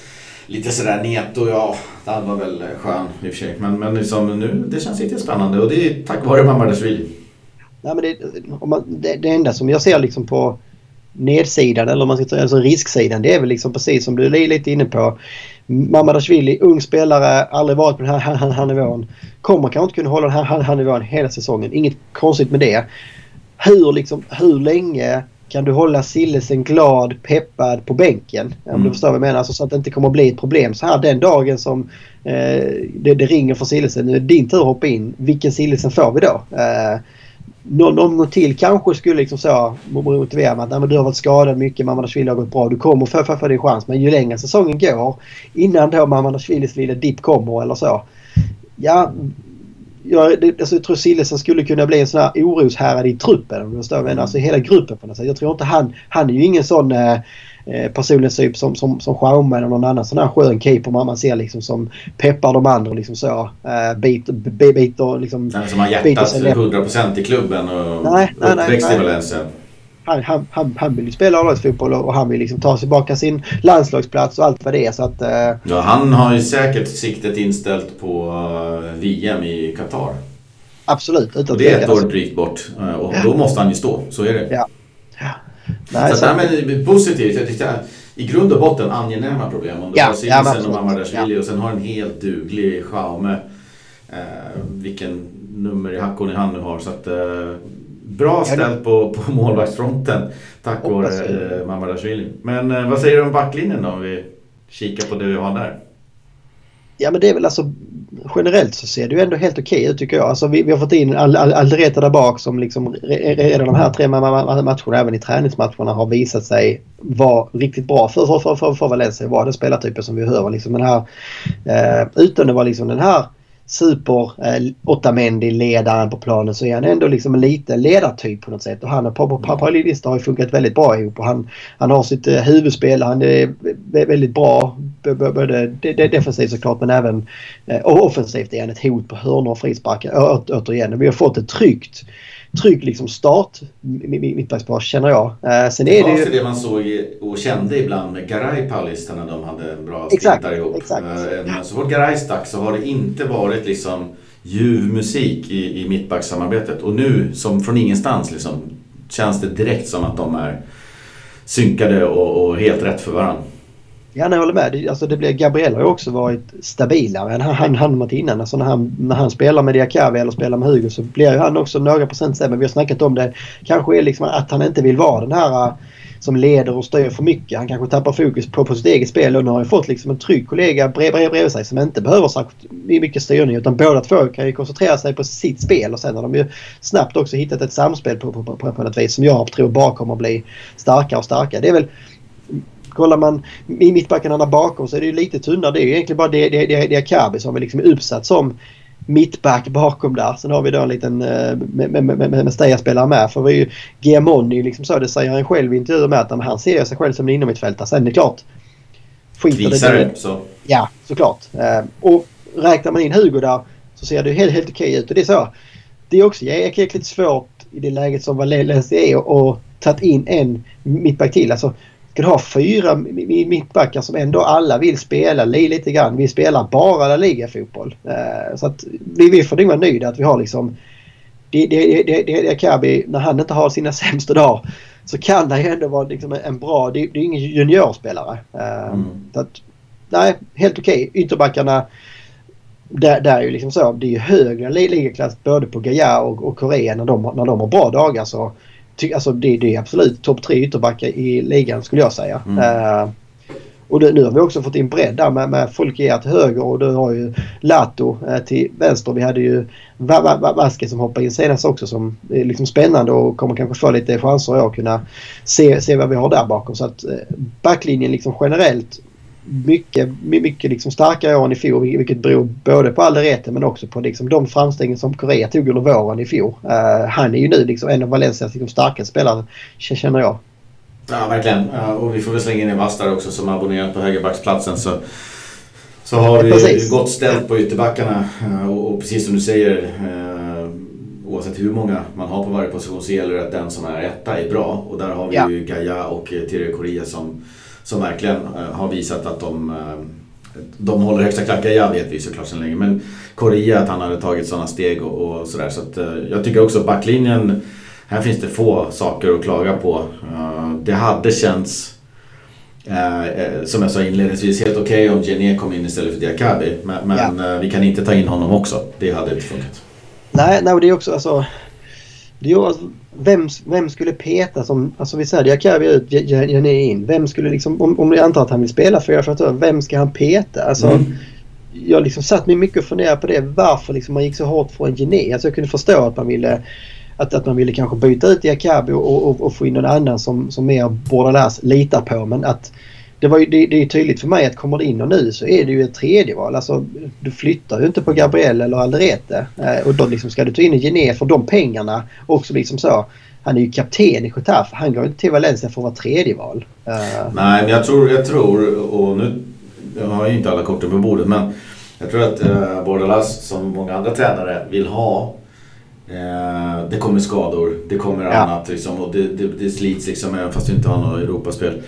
Speaker 1: lite sådär Neto, ja, han var väl skön i och för sig. Men, men liksom nu, det känns lite spännande och det är tack vare Mamardashvili.
Speaker 2: Nej, men det, man, det, det enda som jag ser liksom på nedsidan eller man ska säga, alltså risksidan det är väl liksom precis som du är lite inne på. Mamadashvili, ung spelare, aldrig varit på den här, här, här nivån. Kommer kanske inte kunna hålla den här, här, här nivån hela säsongen. Inget konstigt med det. Hur, liksom, hur länge kan du hålla Sillesen glad, peppad på bänken? Om mm. du förstår vad jag menar. Alltså, så att det inte kommer att bli ett problem. Så här den dagen som eh, det, det, ringer för Sillesen. Nu är det din tur att hoppa in. Vilken Sillesen får vi då? Eh, någon, någon till kanske skulle liksom så motivera med att Nej, men du har varit skadad mycket, Mammadashvili har gått bra. Du kommer få, få, få din chans. Men ju längre säsongen går innan då Mammadashvilis lilla dipp kommer eller så. Ja, jag, det, alltså, jag tror Sillesen skulle kunna bli en sån här oroshärad i truppen. Om du förstår mm. Alltså hela gruppen på något sätt. Jag tror inte han... Han är ju ingen sån eh, eh personlig typ som, som, som Schaume eller någon annan sån här skön keeper man ser liksom som peppar de andra liksom så. Eh, biter, biter liksom...
Speaker 1: Nej, som har hjärtat 100% i klubben och nej, nej, nej, Valencia.
Speaker 2: Han, han, han, han vill ju spela A-lagsfotboll och han vill liksom ta tillbaka sin landslagsplats och allt vad det är. Så att, eh,
Speaker 1: Ja, han har ju säkert siktet inställt på eh, VM i Qatar.
Speaker 2: absolut, utan
Speaker 1: Och det är ett år drygt bort. eh, Och då måste han ju stå. Så är det.
Speaker 2: Ja. Nej,
Speaker 1: Så
Speaker 2: så,
Speaker 1: att, nej, men positivt. Jag tyckte, I grund och botten angenäma problem. Om du
Speaker 2: Ja,
Speaker 1: har
Speaker 2: ja,
Speaker 1: och. Mamardashvili och sen har en helt duglig Schaume. Eh, vilken nummer i hackorna han nu har. Så att, eh, bra ställt på, på målvaktsfronten. Tack vare eh, Mamardashvili. Men eh, vad säger du om backlinjen då? Om vi kikar på det vi har där.
Speaker 2: Ja men det är väl alltså generellt så ser det ju ändå helt okej ut tycker jag. Alltså vi, vi har fått in Al- Al- Aldereta där bak som liksom re- redan de här tre ma- ma- matcherna, även i träningsmatcherna, har visat sig vara riktigt bra för, för, för, för, för Valencia. Vara den spelartypen som vi hör. Liksom den här, eh, utan det var liksom den här super eh, Otamendi-ledaren på planen så är han ändå liksom en liten ledartyp på något sätt. Och han och Papa Paulista har ju funkat väldigt bra ihop. Och han, han har sitt eh, huvudspel. Han är vä- väldigt bra. Både de- de- defensivt såklart men även eh, offensivt är han ett hot på hörnor och frisparkar. Återigen, vi har fått ett tryggt trygg liksom start mittbackspar känner jag. Eh, sen
Speaker 1: Det
Speaker 2: är det ju...
Speaker 1: det man såg och kände ibland med Garay Paulista när de hade en bra
Speaker 2: Exakt,
Speaker 1: där ihop.
Speaker 2: exakt.
Speaker 1: Eh, Men så fort Garay stack så har det inte varit liksom ljuv musik i, i mittbackssamarbetet. Och nu, som från ingenstans, liksom, känns det direkt som att de är synkade och, och helt rätt för varandra.
Speaker 2: Ja, nej, jag håller med. Alltså det blir, Gabriel har ju också varit stabilare än han, han, han varit innan. Alltså när, han, när han spelar med Diakavi eller spelar med Hugo så blir ju han också några procent sämre. Vi har snackat om det. Kanske är liksom att han inte vill vara den här äh, som leder och styr för mycket. Han kanske tappar fokus på, på sitt eget spel och nu har han fått liksom en trygg kollega bredvid, bredvid, bredvid sig som inte behöver särskilt mycket styrning utan båda två kan ju koncentrera sig på sitt spel och sen har de ju snabbt också hittat ett samspel på, på, på, på något vis som jag tror bara kommer att bli starkare och starkare. Det är väl Kollar man i mittbackarna bakom så är det ju lite tunnare. Det är ju egentligen bara det, det, det, det som är liksom uppsatt som mittback bakom där. Sen har vi då en liten eh, med, med, med, med, Steja-spelare med. För vi är ju Giamon är ju liksom så. Det säger han själv i intervjuer med att han ser sig själv som en inomhittfältare. Sen är det klart. Skiter det
Speaker 1: Kvisare, så.
Speaker 2: Ja, såklart. Eh, och räknar man in Hugo där så ser det helt, helt okej ut. Och det är så. Det är också jäkligt svårt i det läget som Valencia är och tagit in en mittback till. Alltså, ska du ha fyra mittbackar som ändå alla vill spela lite grann. Vi spelar bara La Liga-fotboll. Eh, så att vi, vi får nog vara nöjda att vi har liksom det, det, det, Kabi, när han inte har sina sämsta dagar så kan det ju ändå vara liksom en bra... Det, det är ingen juniorspelare. Uh,
Speaker 1: Mm.
Speaker 2: så att, nej, helt okej. Ytterbackarna där, där är ju liksom så. Det är ju högre li- ligaklass både på Gaia och, och Korea när de, när de har bra dagar. Så, ty, alltså det, det är absolut topp tre ytterbackar i ligan skulle jag säga.
Speaker 1: Mm.
Speaker 2: Eh, och det, nu har vi också fått in bredd där med, med Folkier till höger och du har ju Lato eh, till vänster. Vi hade ju Va- Va- Va- Vasquez som hoppade in senast också som är liksom spännande och kommer kanske få lite chanser att kunna se, se vad vi har där bakom. Så att eh, backlinjen liksom generellt mycket, my- mycket liksom starkare år än i fjol vilket beror både på Alderete men också på liksom de framstegen som Korea tog under våren i fjol. Eh, han är ju nu liksom en av Valencias liksom starkaste spelare känner jag.
Speaker 1: Ja, verkligen. Ja, och vi får väl slänga in en vass där också som abonnerat på högerbacksplatsen. Så, så har vi
Speaker 2: Precis.
Speaker 1: gott ställt på ytterbackarna. Eh, Och, och precis som du säger, oavsett hur många man har på varje position så gäller det att den som är etta är bra. Och där har vi
Speaker 2: Ja.
Speaker 1: ju Gaia och Thierry Correa som, som verkligen eh, har visat att de eh, de håller högsta klack. Gaia vet vi såklart sedan länge. Men Correa att han hade tagit sådana steg och, och sådär. Så att, eh, jag tycker också backlinjen här finns det få saker att klaga på. Det hade känts, som jag sa inledningsvis, helt okej om Genie kom in istället för Diakabi. Men, men eh, vi kan inte ta in honom också. Det hade inte funkat.
Speaker 2: Nej, nej det är också alltså... Det är alltså, vem, vem skulle peta som... Alltså vi säger Diakabi ut, Jané in. Vem skulle liksom... Om, om vi antar att han vill spela 4-4-2, vem ska han peta? Alltså...
Speaker 1: Mm.
Speaker 2: Jag liksom satt mig mycket och funderade på det. Varför liksom man gick så hårt för en Gené. Alltså jag kunde förstå att man ville... Att, att man ville kanske byta ut Diakabi och, och, och få in någon annan som, som mer Bordalas litar på. Men att det, var ju, det, det är tydligt för mig att kommer det in och nu så är det ju ett tredje val. Alltså, du flyttar ju inte på Gabriel eller Alderete. Eh, och då liksom ska du ta in en Gené för de pengarna. Också liksom så. Han är ju kapten i Getafe. Han går inte till Valencia för att vara tredje val. Eh,
Speaker 1: Nej, men jag tror, jag tror och nu jag har ju inte alla korten på bordet men jag tror att eh, Bordalas som många andra tränare vill ha eh, det kommer skador, det kommer ja. annat liksom, och det, det, det slits liksom även fast vi inte har något Europaspel. Eh,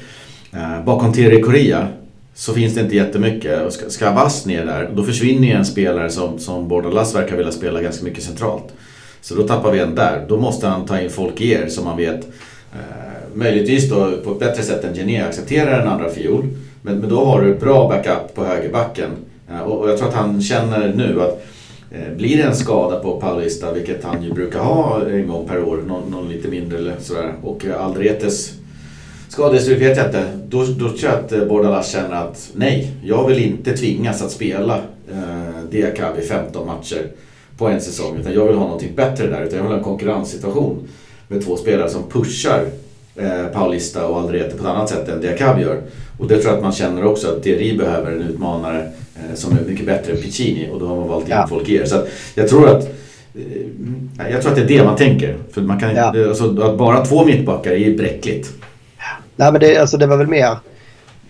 Speaker 1: Eh, bakom Terry Korea så finns det inte jättemycket. Och ska, ska Abbas ner där, då försvinner ju en spelare som, som Bordalas verkar vilja spela ganska mycket centralt. Så då tappar vi en där. Då måste han ta in folk i er som man vet eh, möjligtvis då på ett bättre sätt än Gené accepterar en andra fiol. Men, men då har du bra backup på högerbacken. Eh, och, och, jag tror att han känner nu att eh, blir det en skada på Paulista, vilket han ju brukar ha en gång per år, någon, någon lite mindre eller sådär. Och eh, Aldretes Skadehistorik vet jag inte. Då, då tror jag att eh, Bordalas känner att nej, jag vill inte tvingas att spela eh, Diakabi 15 matcher på en säsong. Utan jag vill ha någonting bättre där. Utan jag vill ha en konkurrenssituation med två spelare som pushar eh, Paulista och Aldrete på ett annat sätt än Diakabi gör. Och det tror jag att man känner också att Diari behöver en utmanare eh, som är mycket bättre än Piccini. Och då har man valt in ja. Folkier. Så jag tror att jag tror att det är det man tänker. För man kan, ja. alltså, att bara två mittbackar är bräckligt.
Speaker 2: Nej men det, alltså, det var väl mer...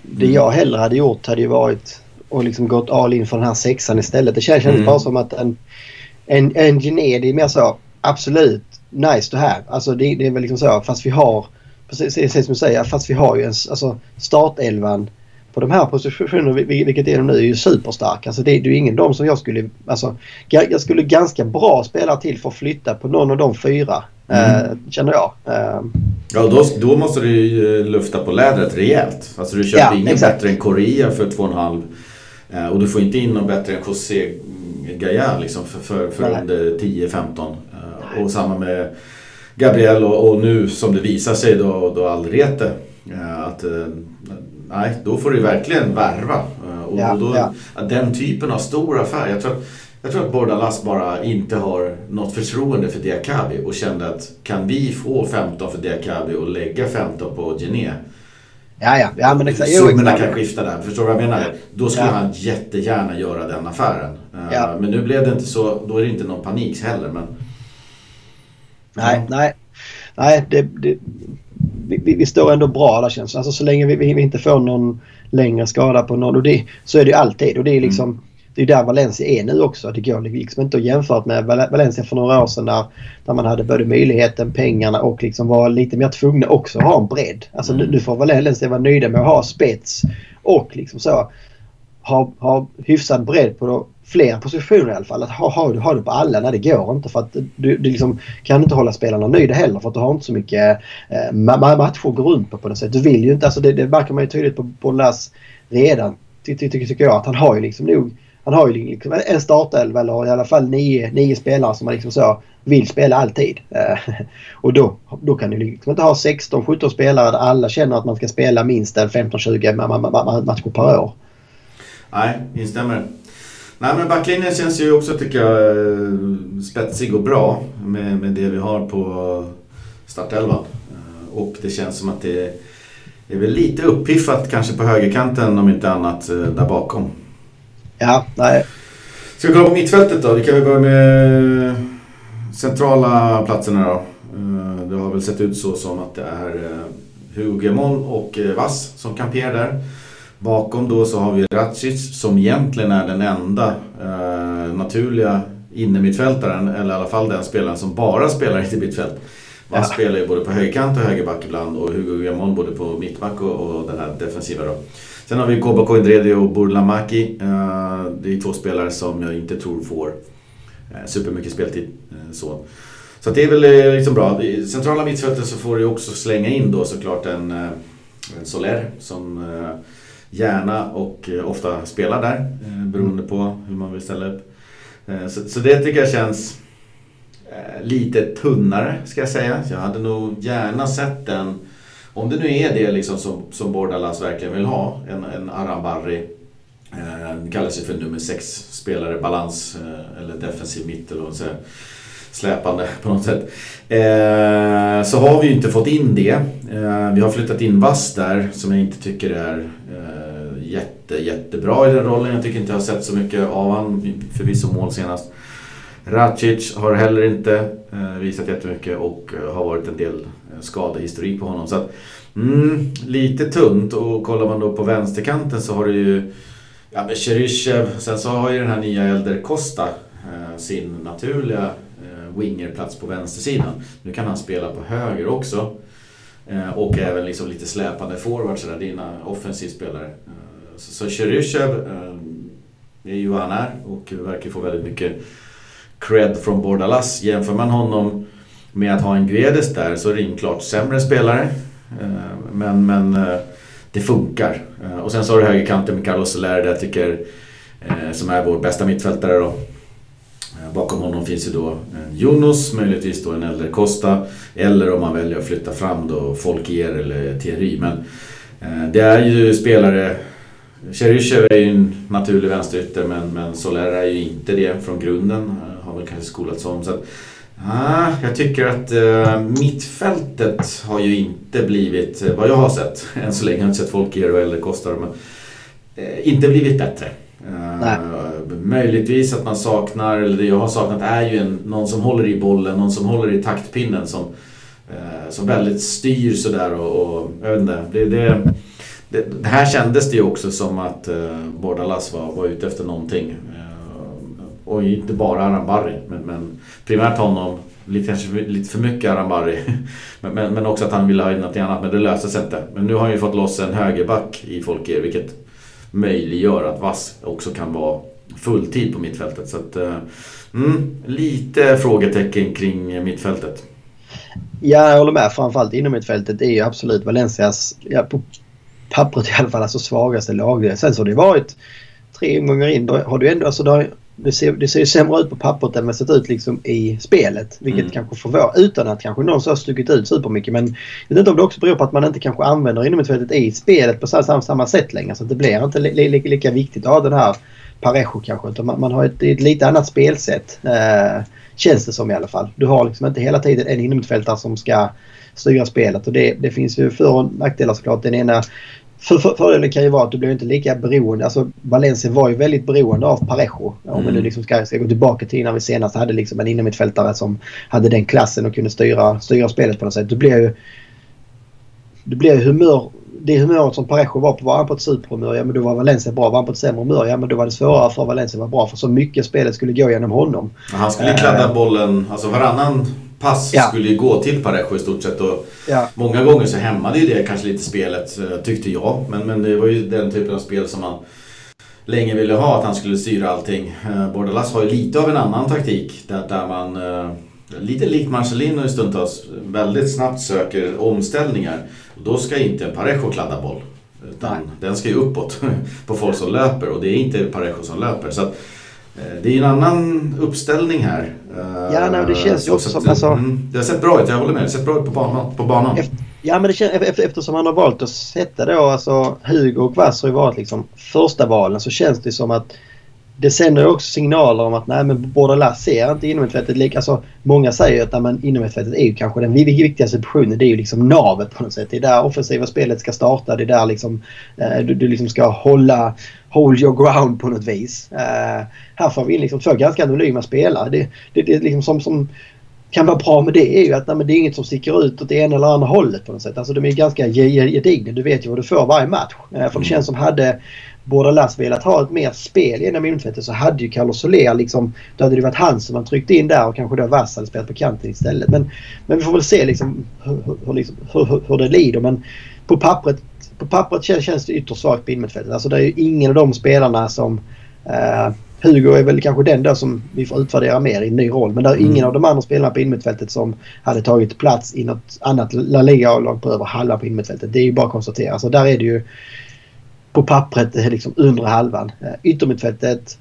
Speaker 2: Det mm. jag hellre hade gjort hade ju varit och liksom gått all in för den här sexan istället. Det kändes mm. bara som att en, en, en Gené, det är mer så absolut nice to have. Alltså det, det är väl liksom så fast vi har, precis, precis som du säger, fast vi har ju en alltså startelvan på de här positionerna, vilket är de nu, är ju superstark. Alltså det, det är ju ingen de som jag skulle... Alltså, jag skulle ganska bra spela till för att flytta på någon av de fyra. Mm. Uh, känner jag. Uh,
Speaker 1: ja, då, då måste du ju lufta på lädret rejält. Alltså du köper ja, ingen exakt. bättre än Korea för 2,5. Uh, och du får inte in någon bättre än José Gaia liksom för, för, för under 10-15. Uh, och samma med Gabriel och, och, nu som det visar sig då, då Alrete. att nej, då får du verkligen värva. Och, ja, då, ja. Den typen av stor affär. Jag tror att jag tror att Bordalas bara inte har något förtroende för Diakabi och kände att kan vi få 15 för Diakabi och lägga 15 på Gené
Speaker 2: Ja, ja. ja men exakt.
Speaker 1: Summorna kan skifta där. Förstår du vad jag menar? Då skulle ja. han jättegärna göra den affären. Eh, ja. Men nu blev det inte så. Då är det inte någon panik heller. Men...
Speaker 2: Nej, nej. Nej, det, det, vi, vi, står ändå bra alla känns Alltså så länge vi, vi, inte får någon längre skada på någon. Och det, så är det ju alltid. Och det är liksom... Mm det är där Valencia är nu också. Det går liksom inte att jämföra med Valencia för några år sedan där, där man hade både möjligheten, pengarna och liksom var lite mer tvungna också att ha en bredd. Alltså mm. nu, nu får Valencia vara nöjda med att ha spets och liksom så ha, ha hyfsad bredd på fler positioner i alla fall. Att ha, ha, ha det på alla, när det går inte för att du, du liksom kan inte hålla spelarna nöjda heller för att du har inte så mycket eh, matcher att gå runt på på något sätt. Du vill ju inte, alltså det, det märker man ju tydligt på Bolas redan tycker ty, ty, ty, jag att han har ju liksom nog han har ju liksom en startelva eller i alla fall nio, nio spelare som man liksom så vill spela alltid. Eh, och då, då kan du liksom inte ha 16-17 spelare där alla känner att man ska spela minst 15-20 matcher per år.
Speaker 1: Nej, instämmer. Nej men backlinjen känns ju också tycker jag eh, spetsig och bra med, med det vi har på startelvan. Eh, och det känns som att det är väl lite uppiffat kanske på högerkanten om inte annat där bakom.
Speaker 2: Ja, nej.
Speaker 1: Ska vi kolla på mittfältet då? Vi kan väl börja med centrala platserna då. Eh, det har väl sett ut så som att det är eh, Hugemon och eh, Vass som kamperar där. Bakom då så har vi Racic som egentligen är den enda eh, naturliga innermittfältaren, eller i alla fall den spelaren som bara spelar i mittfält. Man ja. spelar ju både på högerkant och högerback ibland och Hugo Guillamon både på mittback och, och den här defensiva då. Sen har vi Kobako Indredi och Burlamaki. Eh, det är två spelare som jag inte tror får eh, supermycket speltid. Eh, så. Så det är väl liksom bra. I centrala mittfältet så får du också slänga in då såklart en, en Soler som gärna och ofta spelar där beroende på hur man vill ställa upp. Så, så det tycker jag känns Eh, lite tunnare ska jag säga. Jag hade nog gärna sett den om det nu är det liksom som, som Bordalas verkligen vill ha, en, en Arambarri, eh, kallas ju för nummer sex spelare, balans eh, eller defensiv mitt eller vad säger släpande på något sätt. Eh, så har vi ju inte fått in det. Eh, vi har flyttat in Vass där som jag inte tycker är eh, jätte, jättebra i den rollen. Jag tycker inte jag har sett så mycket av han förvisso mål senast. Racic har heller inte eh, visat jättemycket och eh, har varit en del eh, skadehistorik på honom. Så att, mm, lite tunt och kollar man då på vänsterkanten så har du ju ja, men Cheryshev, sen så har ju den här nya Elder Costa sin naturliga wingerplats på vänstersidan. Nu kan han spela på höger också. Och även liksom lite släpande forward sådär, dina offensiv spelare. Så, Cheryshev är ju vad han är och verkar få väldigt mycket cred från Bordalas. Jämför man honom med att ha en Guedes där så är det en klart sämre spelare. Eh, men, men eh, det funkar. Eh, och sen så har du högerkanten med Carlos Soler där jag tycker, som är vår bästa mittfältare då. Bakom honom finns ju då Jonas, möjligtvis då en äldre Costa. Eller om man väljer att flytta fram då Folkier eller Thierry. Men det är ju spelare Cheryshev är ju en naturlig vänsterytter men, men Soler är ju inte det från grunden. Väl kanske skolats om. Så att, ah, jag tycker att uh, mittfältet har ju inte blivit, vad jag har sett, än så länge, jag har inte sett Folkier eller Costa, men uh, inte blivit bättre. Uh, möjligtvis att man saknar, eller det jag har saknat är ju en, någon som håller i bollen, någon som håller i taktpinnen som, uh, som väldigt styr sådär och, och jag vet inte. Det, det, det, här kändes det ju också som att uh, Bordalas var, var ute efter någonting. Och inte bara Arambari, men, men primärt honom. Lite, kanske lite för mycket Arambari. men, men, men, också att han ville ha in något annat, men det löste sig inte. Men nu har han ju fått loss en högerback i Folke, vilket möjliggör att Vass också kan vara fulltid på mittfältet. Så att, eh, mm, lite frågetecken kring mittfältet.
Speaker 2: Ja, jag håller med. Framförallt inom mittfältet är ju absolut Valencias, ja, på pappret i alla fall, alltså svagaste lag. Sen så har det varit tre omgångar in. Då har du ändå, alltså då, det, ser, det ser ju sämre ut på pappret än vad det sett ut liksom i spelet. Vilket mm. kanske förvånar, utan att kanske någon så har stuckit ut supermycket. Men jag vet inte om det också beror på att man inte kanske använder inomhusfältet i spelet på samma, samma sätt längre. Så det blir inte li, li, lika viktigt att ha den här Parejo kanske. Utan man, man har ett, ett, lite annat spelsätt. Eh, känns det som i alla fall. Du har liksom inte hela tiden en inomhusfältare som ska styra spelet. Och det, det finns ju för och nackdelar såklart. Den ena för, för, fördelen kan ju vara att du blir inte lika beroende. Alltså Valencia var ju väldigt beroende av Parejo. Mm. Om du liksom ska, ska gå tillbaka till när vi senast hade liksom en innermittfältare som hade den klassen och kunde styra, styra spelet på något sätt. Du blir ju... Du blir ju humör... Det humöret som Parejo var på, var han på ett superhumör, ja men då var Valencia bra. Var han på ett sämre humör, ja men då var det svårare för Valencia att vara bra. För så mycket spelet skulle gå genom honom.
Speaker 1: Han skulle kladda bollen, alltså varannan pass ja. skulle ju gå till Parejo i stort sett. Och ja. Många gånger så hämmade ju det kanske lite spelet, eh, tyckte jag. Men, men det var ju den typen av spel som man länge ville ha, att han skulle styra allting. Eh, Bordalas har ju lite av en annan taktik där, där man, eh, lite likt Marcelino i stundtals, väldigt snabbt söker omställningar. Och då ska inte en Parejo kladda boll. Utan den ska ju uppåt på folk som löper och det är inte Parejo som löper. Så att, det är en annan uppställning här.
Speaker 2: Ja, nej, det känns ju också som... Alltså,
Speaker 1: mm, det har sett bra ut, jag håller med. Det har sett bra ut på banan. På banan.
Speaker 2: Efter, ja, men det känns, efter, eftersom han har valt att sätta då, alltså Hugo och Vass har ju varit liksom första valen så känns det som att det sänder också signaler om att nej men Bordalas ser inte inomhusfältet lika... Alltså, många säger att nej, är ju kanske den viktigaste positionen. Det är ju liksom navet på något sätt. Det är där offensiva spelet ska starta. Det är där liksom, eh, du, du liksom ska hålla hold your ground på något vis. Uh, här får vi in liksom två ganska anonyma spelare. Det, det, det liksom som, som kan vara bra med det är ju att nej, det är inget som sticker ut åt det ena eller andra hållet på något sätt. Alltså de är ganska gedigna. Du vet ju vad du får varje match. Uh, för det mm. känns som hade Bordalas velat ha ett mer spel genom infältet så hade ju Carlos Soler liksom... Då hade det varit han som man tryckte in där och kanske då Vass hade spelat på kanten istället. Men, men vi får väl se liksom hur, hur, liksom, hur, hur det lider. Men på pappret på pappret känns det ytterst svagt på innermittfältet. Alltså det är ju ingen av de spelarna som... Eh, Hugo är väl kanske den där som vi får utvärdera mer i en ny roll. Men det är ingen mm. av de andra spelarna på innermittfältet som hade tagit plats i något annat La Liga-lag på över halva på innermittfältet. Det är ju bara att konstatera. Så där är det ju på pappret eh, liksom undre halvan. Eh, yttermittfältet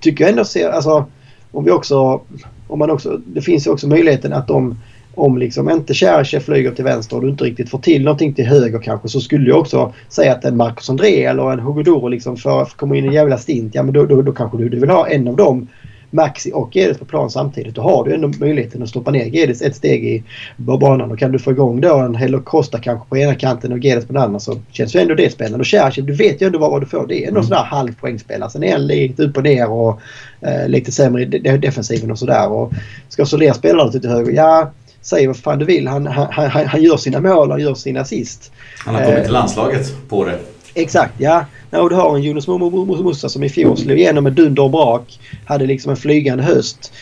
Speaker 2: tycker jag ändå ser... Alltså om vi också... Om man också det finns ju också möjligheten att de om liksom inte Cherche flyger till vänster och du inte riktigt får till någonting till höger kanske så skulle jag också säga att en Marcus André eller en Hugo Doro liksom för, för komma in i en jävla stint. Ja men då, då, då kanske du, du vill ha en av dem Maxi och Geddes på plan samtidigt. Då har du ändå möjligheten att stoppa ner Geddes ett steg i banan. Och kan du få igång då en Hello Costa kanske på ena kanten och Geddes på den andra så känns ju ändå det spännande. Och Cherche, du vet ju ändå vad, vad du får. Det är ändå mm. sådär halvpoängspelare. Sen är han lite upp och ner och eh, lite sämre i defensiven och sådär. Och ska Soler spela lite till höger? Ja, säg vad fan du vill. Han, han, han, han gör sina mål, han gör sina assist.
Speaker 1: Han har kommit till eh, landslaget på det.
Speaker 2: Exakt, ja. och du har en Jonas Musa som i fjol slog igenom med dunder och brak. Hade liksom en flygande höst.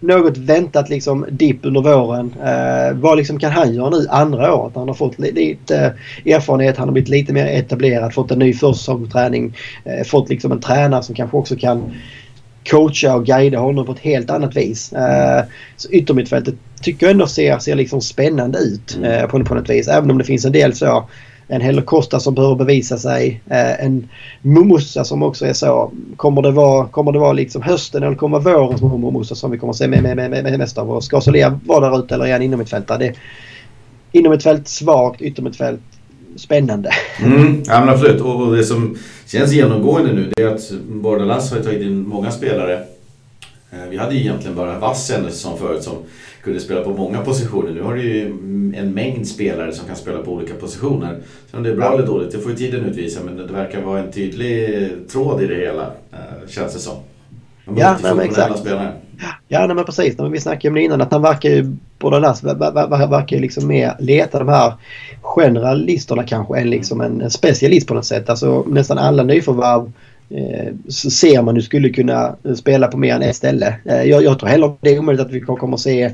Speaker 2: något väntat liksom dipp under våren. Eh, vad liksom kan han göra nu andra året? Han har fått lite erfarenhet, han har blivit lite mer etablerad, fått en ny försäsongsträning. Eh, fått liksom en tränare som kanske också kan coacha och guida honom på ett helt annat vis. Eh, så yttermittfältet tycker jag ändå ser, ser liksom spännande ut mm. eh, på, på något vis. Även om det finns en del så en Heller Costa som behöver bevisa sig. Eh, en Mumussa som också är så. Kommer det vara, kommer det vara liksom hösten eller kommer det vara våren som Mumussa som vi kommer att se med, med, med, med mest av? Och ska Solea vara där ute eller är han inom ett fält? Det, inom ett fält svagt, ytterm ett fält spännande.
Speaker 1: Mm, ja men absolut. Och det som känns genomgående nu det är att Bordalas har tagit in många spelare. Eh, vi hade ju egentligen bara Vassen som förut som kunde spela på många positioner. Nu har du ju en mängd spelare som kan spela på olika positioner. Så om det är bra eller dåligt, det får ju tiden utvisa. Men det verkar vara en tydlig tråd i det hela, eh, känns det som.
Speaker 2: De ja, nej, exakt. Spelare. Ja, nej, men precis. Vi snackade om det innan att han verkar ju, Bordalas verkar ju liksom mer leta de här generalisterna kanske än liksom en, specialist på något sätt. Alltså nästan alla nyförvärv så ser man du skulle kunna spela på mer än ett ställe. Eh, jag, jag tror heller det är omöjligt att vi kommer att se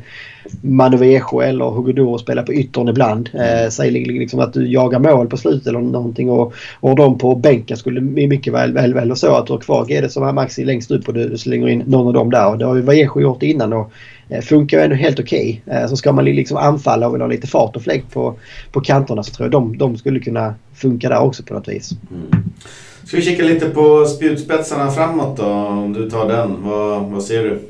Speaker 2: Manu Vejo eller Hugo spela på yttern ibland. Eh, säg liksom att du jagar mål på slutet eller någonting och, och de på bänken skulle mycket väl, väl, väl så att du har kvar GD som har Maxi längst upp och du slänger in någon av dem där. Och det har ju Vejo gjort innan och eh, funkar ändå helt okej. Okay. Eh, så ska man liksom anfalla och vill ha lite fart och fläkt på, på kanterna så tror jag de, de skulle kunna funka där också på något vis. Mm.
Speaker 1: Ska vi kika lite på spjutspetsarna framåt då? Om du tar den, vad, vad ser du?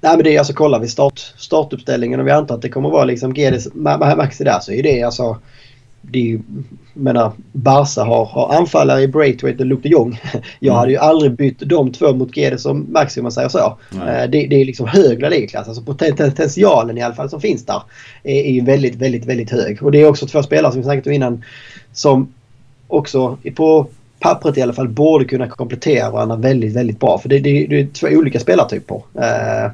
Speaker 2: Nej men det är alltså kollar vi start, startuppställningen och vi antar att det kommer vara liksom GDs Maxi där så är det alltså det är ju, menar, Barca har, har anfallare i Braithwaite och Luke de Jong. Jag hade ju mm. aldrig bytt de två mot Gedes och Maxi om man säger så. Eh, det, det, är liksom hög ligaklass. Alltså potentialen i alla fall som finns där är, är väldigt, väldigt, väldigt hög. Och det är också två spelare som vi snackat om innan som också på pappret i alla fall borde kunna komplettera varandra väldigt, väldigt bra. För det, det, det är två olika spelartyper. Eh,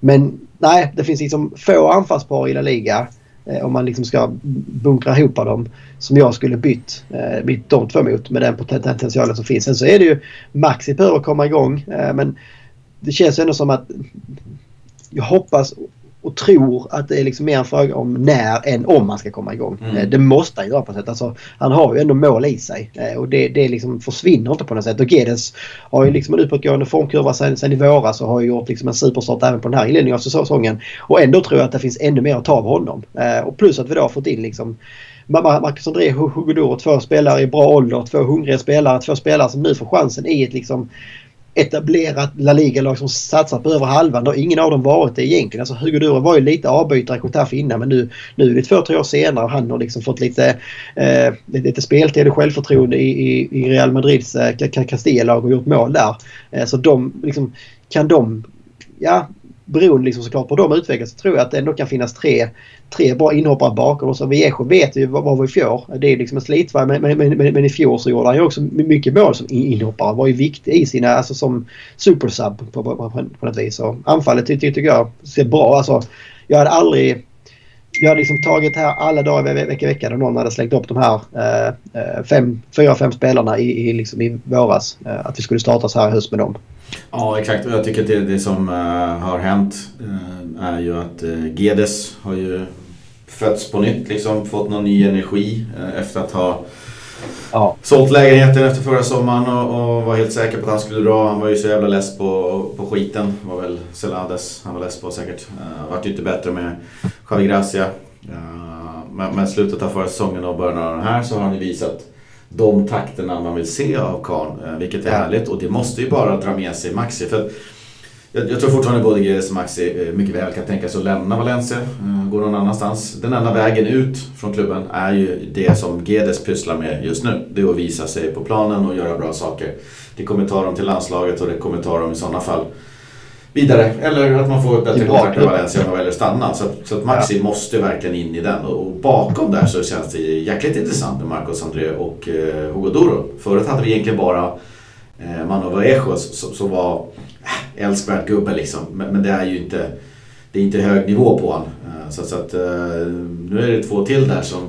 Speaker 2: men nej, det finns liksom få anfallspar i La Liga eh, om man liksom ska bunkra ihop dem som jag skulle bytt, eh, bytt de två mot med den potentialen som finns. Sen så är det ju Maxi behöver komma igång eh, men det känns ändå som att jag hoppas och tror att det är liksom mer en fråga om när än om man ska komma igång. Mm. Eh, det måste han göra på något sätt. Alltså, han har ju ändå mål i sig eh, och det, det liksom försvinner inte på något sätt. Och Gedes har ju liksom en uppåtgående formkurva sen, sen i våras och har ju gjort liksom en superstart även på den här inledningen av säsongen. Och ändå tror jag att det finns ännu mer att ta av honom. Eh, och plus att vi då har fått in liksom Marcus André, Hugo Doro, två spelare i bra ålder, två hungriga spelare, två spelare som nu får chansen i ett liksom etablerat La Liga-lag som satsat på över halvan. Det har ingen av dem varit det egentligen. Alltså Hugo Dura var ju lite avbytare i Kontaf innan men nu, nu är det två, tre år senare och han har liksom fått lite, eh, lite speltid och självförtroende i, i, i Real Madrids eh, Castilla-lag och gjort mål där. Eh, så de liksom, kan de ja, beroende liksom såklart på hur de utvecklas så tror jag att det ändå kan finnas tre, tre bra inhoppare bakom. Och så Viejo vet ju vad, vad var i fjol. Det är liksom en slitvarg men, men, men, men, i fjol så gjorde han ju också mycket mål som inhoppare. Var ju viktig i sina, alltså som supersub på, på, på, på något vis. Och anfallet tycker, tycker jag ser bra. Alltså, jag hade aldrig jag hade liksom tagit här alla dagar ve vecka i vecka när någon hade slängt upp de här eh, eh, fem, fyra, fem spelarna i, i, liksom i våras. Eh, att vi skulle starta så här i höst med dem.
Speaker 1: Ja exakt och jag tycker att det, det som uh, har hänt uh, är ju att uh, Gedes har ju fötts på nytt liksom. Fått någon ny energi efter att ha ja. sålt lägenheten efter förra sommaren och, och, var helt säker på att han skulle dra. Han var ju så jävla less på, på skiten. var väl Celades han var less på säkert. Uh, vart ju inte bättre med Javi Gracia. Uh, men, men slutet av förra säsongen och början av den här så har han ju visat de takterna man vill se av Karn. Eh, vilket är härligt och det måste ju bara dra med sig Maxi. För jag, jag tror fortfarande både Geres och Maxi eh, mycket väl kan tänka sig att lämna Valencia, eh, gå någon annanstans. Den enda vägen ut från klubben är ju det som Gedes pysslar med just nu. Det är att visa sig på planen och göra bra saker. Det kommer ta dem till landslaget och det kommer ta dem i sådana fall vidare. Eller att man får ett bättre kontrakt med Valencia om man väljer att stanna. Så, så att Maxi ja. måste verkligen in i den. Och, bakom där så känns det jäkligt intressant med Marcos André och eh, Hugo Duro. Förut hade vi egentligen bara eh, Mano Vallejo som, var eh, älskvärd gubbe liksom. Men, men, det är ju inte, det är inte hög nivå på honom. Eh, så, så, att eh, nu är det två till där som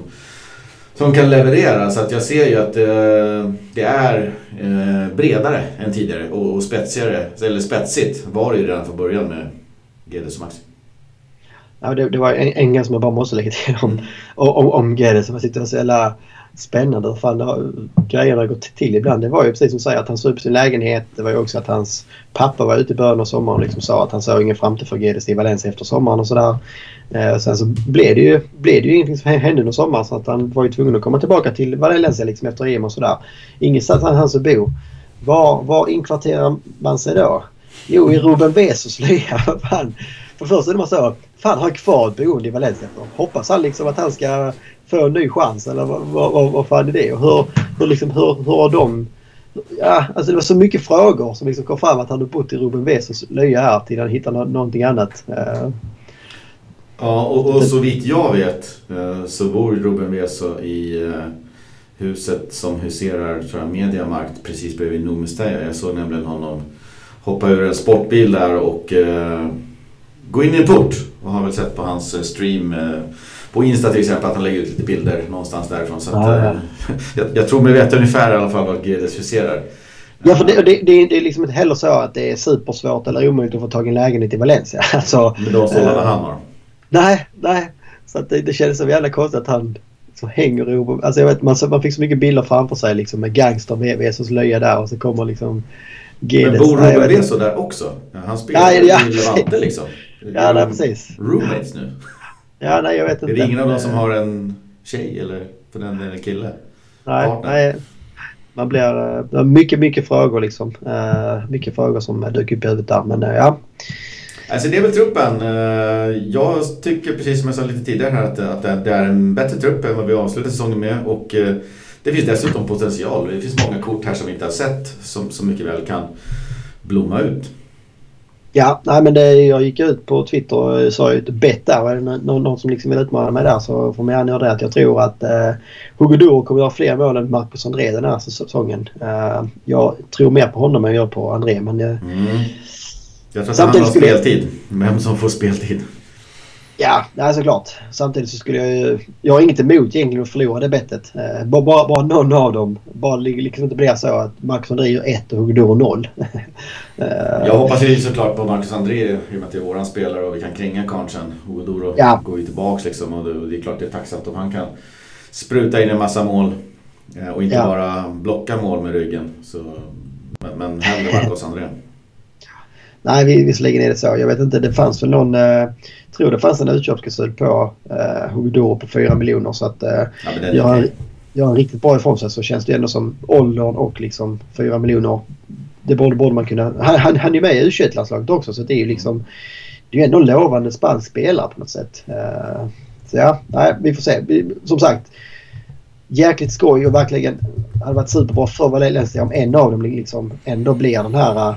Speaker 1: som kan leverera. Så att jag ser ju att eh, det är eh, bredare än tidigare och, och spetsigare, eller spetsigt var det ju redan från början med, GDS och Maxi.
Speaker 2: Ja, det, det var en, en grej som jag bara måste lägga till om, om, om Guedes som jag sitter och så jävla spännande hur fan har, grejerna har gått till ibland. Det var ju precis som du säger att han såg upp sin lägenhet. Det var ju också att hans pappa var ute i början av sommaren och liksom sa att han såg ingen framtid för GDC i Valencia efter sommaren och sådär. Eh, sen så blev det, ju, blev det ju ingenting som hände under sommaren så att han var ju tvungen att komma tillbaka till Valencia liksom efter EM och sådär. Ingenstans han hans bo. Var, var inkvarterar man sig då? Jo, i Ruben Vesos lya. För först är det man så, fan har han kvar ett boende i Valencia? Hoppas han liksom att han ska få en ny chans eller vad, vad, vad fan är det? Och hur, hur, liksom, hur, hur har de... Ja, alltså det var så mycket frågor som liksom kom fram att han hade bott i Ruben Vesos lya här till han hittade någonting annat. Eh.
Speaker 1: Ja, och, och så vitt jag vet eh, så bor Ruben Veso i eh, huset som huserar tror jag, Mediamarkt precis bredvid Nomestaya. Jag såg nämligen honom hoppa ur en sportbil där och gå in i en port. Och har väl sett på hans stream på Insta till exempel att han lägger ut lite bilder någonstans därifrån. Så att, ja, ja. Eh, jag, jag, tror mig veta ungefär i alla fall vad Guedes huserar.
Speaker 2: Ja, för det, det, det, det, är liksom inte heller så att det är supersvårt eller omöjligt att få tag i en lägenhet i Valencia. Alltså,
Speaker 1: Med de äh, han har?
Speaker 2: Nej, nej. Så att det, det kändes så jävla konstigt att han så hänger i... Alltså jag vet, man, man fick så mycket bilder framför sig liksom med gangster med Vesos löja där och så kommer liksom
Speaker 1: Guedes. Men bor Ruben Veso där också? Han spelar ja, ja, i Levante liksom.
Speaker 2: Ja, nej, precis.
Speaker 1: Roommates nu.
Speaker 2: Ja, nej jag vet inte.
Speaker 1: Är det ingen av dem som har en tjej eller för den delen kille?
Speaker 2: Nej, nej. Man blir uh, mycket, mycket frågor liksom. Uh, mycket frågor som dyker upp i huvudet där. Men ja.
Speaker 1: Alltså det är väl truppen. Jag tycker precis som jag sa lite tidigare här att, att det är en bättre trupp än vad vi avslutade säsongen med. Och det finns dessutom potential. Det finns många kort här som vi inte har sett som, som mycket väl kan blomma ut.
Speaker 2: Ja, nej men det, jag gick ut på Twitter och sa ju ett bett där. Är det någon, någon som liksom vill utmana mig där så får man gärna göra det. Att jag tror att eh, Hugo Duro kommer att göra fler mål än Marcus André den här säsongen. Eh, jag tror mer på honom än jag gör på André. Men, eh, mm.
Speaker 1: Jag tror att handlar om speltid. Vem som får speltid.
Speaker 2: Ja, nej, såklart. Samtidigt så skulle jag ju... Jag har inget emot egentligen att förlora det bettet. Eh, bara, bara, bara någon av dem. Bara liksom inte blir så att Marcus André gör ett och Hugo Doro noll.
Speaker 1: eh, jag hoppas ju såklart på Marcus André i och med att det är våran spelare och vi kan kränga karln sen. Hugo Doro ja. går ju tillbaks liksom och det, det är klart det är tacksamt om han kan spruta in en massa mål. Eh, och inte ja. bara blocka mål med ryggen. Så, men, men hellre Marcus André.
Speaker 2: Nej, vi, visserligen är det så. Jag vet inte, det fanns väl någon... Eh, tror det fanns en utköpsklausul på eh, Hugdor på 4 miljoner så att eh, ja, gör, han, gör han riktigt bra ifrån sig så känns det ändå som åldern och liksom 4 miljoner. Det borde, borde man kunna... Han, han, han är med i U21-landslaget också så det är ju liksom... Det är ju ändå en lovande spansk spelare på något sätt. Uh, så ja, nej, vi får se. Som sagt, jäkligt skoj och verkligen hade varit superbra för Valencia om en av dem liksom ändå blir den här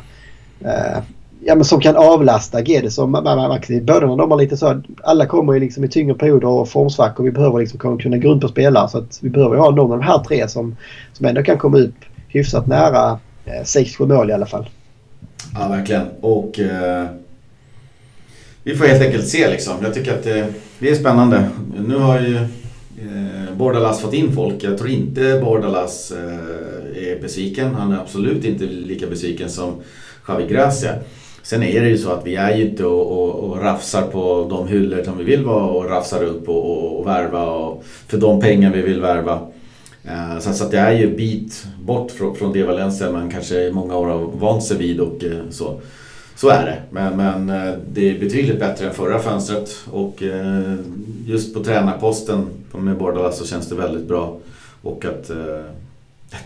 Speaker 2: uh, ja, men som kan avlasta Guedes och Maxi. De har lite så alla kommer ju liksom i tyngre perioder och formsvackor. Vi behöver liksom kunna gå runt på spelare så att vi behöver ha någon av de här tre som, som ändå kan komma upp hyfsat nära eh, 6-7 mål i alla fall.
Speaker 1: Ja, verkligen. Och eh, vi får helt enkelt se liksom. Jag tycker att eh, det är spännande. Nu har ju eh, Bordalas fått in folk. Jag tror inte Bordalas eh, är besviken. Han är absolut inte lika besviken som Javi Gracia. Sen är det ju så att vi är ju inte och, och, och rafsar på de hyllor som vi vill vara och rafsar runt på och, och värva och för de pengar vi vill värva. Så, så att det är ju bit bort från, från det Valencia man kanske i många år har vant sig vid och eh, så. Så är det. Men, men eh, det är betydligt bättre än förra fönstret och just på tränarposten med Bordalas så känns det väldigt bra. Och att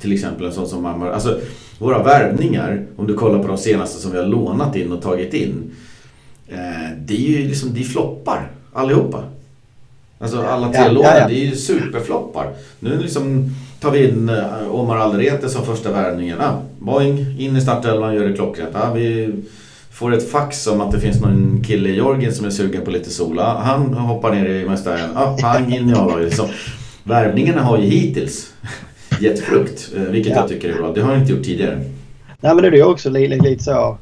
Speaker 1: till exempel en sån som Marmar. Alltså våra värvningar, om du kollar på de senaste som vi har lånat in och tagit in. Eh, det är ju liksom, de floppar allihopa. Alltså alla tre ja, lånen, ja, ja. det är ju superfloppar. Nu liksom tar vi in eh, Omar Alderete som första värvningen. Ah, boing, in i startelvan, gör det klockrent. Ah, vi får ett fax om att det finns någon kille i Jorgen som är sugen på lite sol. Ah, han hoppar ner i Mästaren. Ah, pang in i A-laget. Liksom. Värvningarna har ju hittills gett frukt. Eh, vilket ja. jag tycker är bra. Det har jag inte gjort tidigare.
Speaker 2: Nej men det är ju också lite, lite så.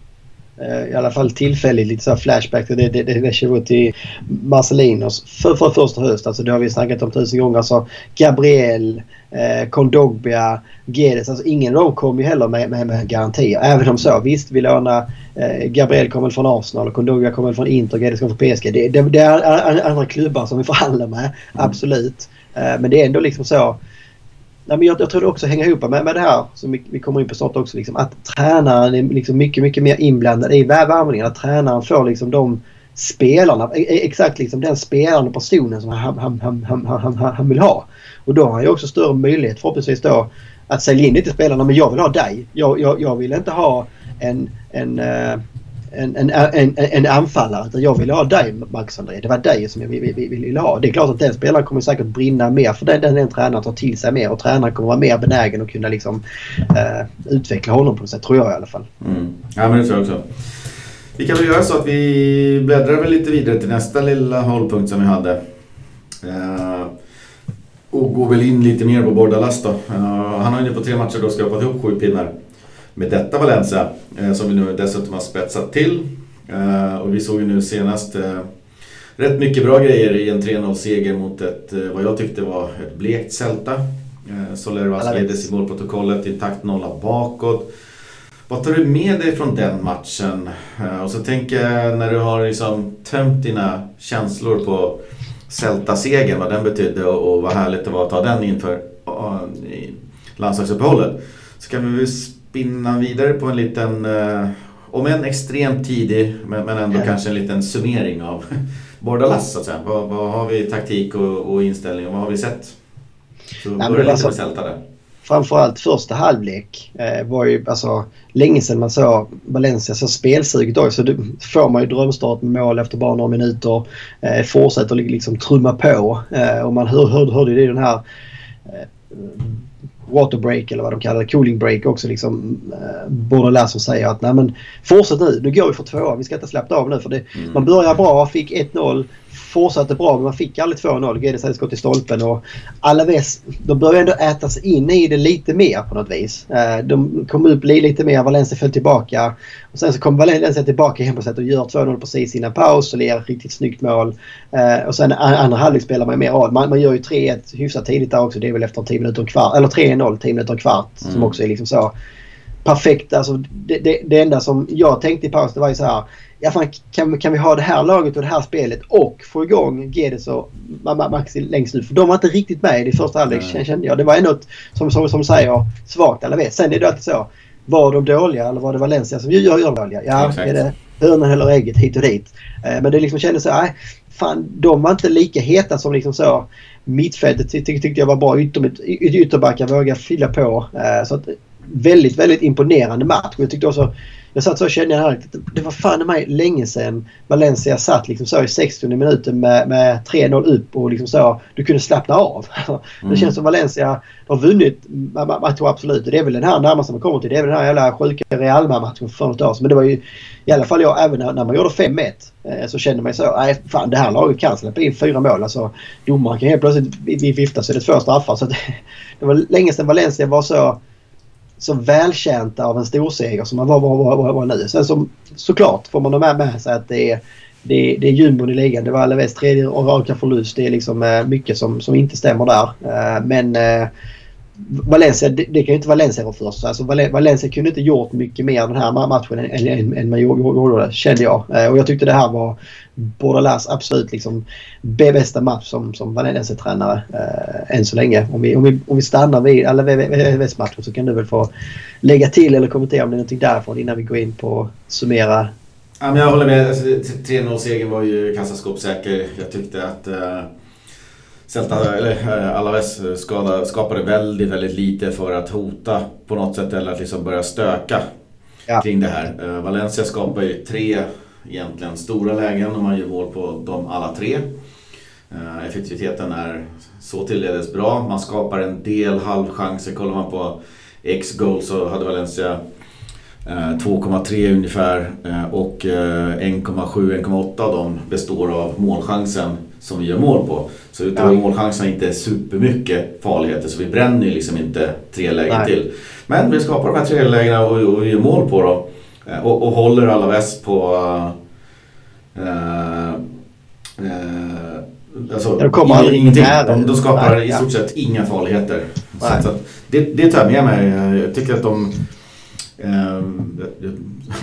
Speaker 2: i alla fall tillfälligt lite så flashback till det, det, det, det till Marcelinos för, för första höst. Alltså det har vi snackat om tusen gånger. Alltså Gabriel, eh, Kondogbia, Gedes. Alltså ingen av dem kom ju heller med, med, med garantier. Även om så. Visst, vi lånar eh, Gabriel kommer från Arsenal och Kondogbia kommer från Inter. Gedes kommer från PSG. Det, det, det är andra klubbar som vi förhandlar med. Mm. Absolut. Eh, men det är ändå liksom så. Nej, men jag, jag tror det också hänger ihop med, med det här som vi, vi kommer in på snart också. Liksom, att tränaren är liksom mycket, mycket mer inblandad i värvningen. Att tränaren får liksom de spelarna, e, e, exakt liksom den spelande personen som han, han, han, han, han, han vill ha. Och då har han ju också större möjlighet förhoppningsvis då att sälja in det till spelarna. Men jag vill ha dig. Jag, jag, jag vill inte ha en, en, eh, en, en, en, en anfallare. Utan jag ville ha dig Max André. Det var dig som jag ville ville ha. Det är klart att den spelaren kommer säkert brinna mer för den, den, den tränaren tar till sig mer. Och tränaren kommer vara mer benägen att kunna liksom, eh, utveckla honom på något sätt. Tror jag i alla fall.
Speaker 1: Mm. Ja men det tror jag också. Vi kan väl göra så att vi bläddrar väl lite vidare till nästa lilla hållpunkt som vi hade. Eh, och går väl in lite mer på Bordalas då. Eh, han har ju på tre matcher då skrapat ihop sju pinnar med detta Valencia. Uh, som vi nu dessutom har spetsat till. och vi såg ju nu senast rätt mycket bra grejer i en 3-0-seger mot ett, vad jag tyckte var ett blekt Celta. Soler Vasquez i målprotokollet, intakt nolla bakåt. Vad tar du med dig från den matchen? Eh, och så tänker jag när du har liksom tömt dina känslor på Celta-segern, vad den betydde och vad härligt det var att ta den inför landslagsuppehållet. Så kan vi spinna vidare på en liten, eh, om en extremt tidig, men ändå ja. kanske en liten summering av Bordalas så att säga. Vad, vad har vi taktik och, och inställning och vad har vi sett? Så börja lite alltså, med Celta där
Speaker 2: framförallt första halvlek eh, var ju alltså länge sedan man såg Valencia så spelsuget också. Så får man ju drömstart med mål efter bara några minuter. Eh, fortsätter liksom trumma på eh, och man hör, hör, hörde ju det i den här eh, water break eller vad de kallar det, cooling break också liksom. Eh, Bordeaux som säger att nej men fortsätt nu, nu går vi för tvåa, vi ska inte släppa av nu för det. Mm. Man börjar bra, fick 1-0, fortsatte bra men man fick aldrig 2-0. Guedes hade skott i stolpen och Alaves, de började ändå äta sig in i det lite mer på något vis. Eh, de kom upp lite mer, Valencia föll tillbaka. Och sen så kom Valencia tillbaka hem på sätt och gör 2-0 precis innan paus och ler ett riktigt snyggt mål. Eh, och sen andra halvlek spelar man mer av. Man, man gör ju 3-1 hyfsat tidigt där också. Det är väl efter 10 minuter och kvart. Eller 3-0, 10 minuter och kvart. Mm. Som också är liksom så perfekt. Alltså, det, det, det enda som jag tänkte i paus det var ju så här ja, fan, kan, kan vi ha det här laget och det här spelet och få igång Gedes och Maxi längst ut? För de var inte riktigt med i första halvlek kände jag. Det var ändå som, som, som säger svagt alla vet. Sen är det alltid så. Var de dåliga eller var det Valencia som gör, gör dåliga? Ja, Exakt. är det hönan eller ägget hit och dit? Eh, men det liksom kändes så nej, fan de var inte lika heta som liksom så mittfältet ty tyckte jag var bra. Ytter, ytterbackar vågade fylla på. Eh, så att, väldigt, väldigt imponerande match. Jag tyckte också jag satt så och kände här, det var fan mig länge sedan Valencia satt liksom så i 60 minuten med, med 3-0 upp och liksom så. Du kunde slappna av. Mm. Det känns som Valencia har vunnit matcher absolut. Och det är väl den här närmaste man kommer till. Det är väl den här jävla sjuka Realma-matchen för något år sedan. Men det var ju i alla fall jag, även när, man gjorde 5-1 eh, så kände man så. Nej fan det här laget kan släppa in fyra mål. Alltså domaren kan helt plötsligt vifta så är det två straffar. Så det, det var länge sedan Valencia var så så välkänta av en storseger som man var, var, var, var nu. Sen så, såklart får man ha med, med sig att det är, det, det är jumbon i ligan. Det var Alaves tredje raka förlust. Det är liksom eh, mycket som, som inte stämmer där. Eh, men eh, Valencia, det, det kan ju inte Valencia vara för sig. Alltså Valencia kunde inte gjort mycket mer den här matchen än, än, än man gjorde, kände jag. Eh, och jag tyckte det här var Bordalas absolut liksom bästa match som, som Valencia-tränare äh, än så länge. Om vi, om vi, om vi stannar vid alla VVS-matcher så kan du väl få lägga till eller kommentera om det är någonting därifrån innan vi går in på summera.
Speaker 1: Ja, men jag håller med. Alltså, 3-0-segern var ju kassaskåpssäker. Jag tyckte att äh, Celta, eller äh, Alaves skada, skapade väldigt, väldigt lite för att hota på något sätt eller att liksom börja stöka ja. kring det här. Äh, Valencia skapar ju tre egentligen stora lägen och man gör mål på dem alla tre. Eh, effektiviteten är så tilldeles bra. Man skapar en del halvchanser. Kollar man på X-goal så hade Valencia 2,3 eh, ungefär eh, och 1,7-1,8 av dem består av målchansen som vi gör mål på. Så utöver ja. målchanserna inte supermycket farligheter så vi bränner ju liksom inte tre lägen Nej. till. Men vi skapar de här tre lägena och, och vi gör mål på dem. Eh, och, och håller Alaves på... Eh, eh, alltså,
Speaker 2: de kommer
Speaker 1: ing, ingenting. De, de skapar
Speaker 2: Nej,
Speaker 1: i stort sett inga farligheter. Så, så det, det tar jag med mig. Jag tycker att de... Eh, jag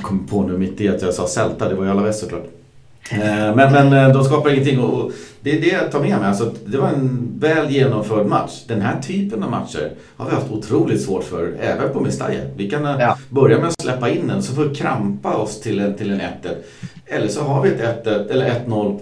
Speaker 1: kom på nu mitt i att jag sa Celta, det var ju Alaves såklart. Eh, Men, men eh, de skapar ingenting och det är det jag tar med mig. Alltså, det var en väl genomförd match. Den här typen av matcher har vi haft otroligt svårt för, även på Mestalla. Vi kan eh,
Speaker 2: Ja.
Speaker 1: börja med att släppa in den, så får vi krampa oss till en, till en 1-1. Eller så har vi ett 1-1 eller 1-0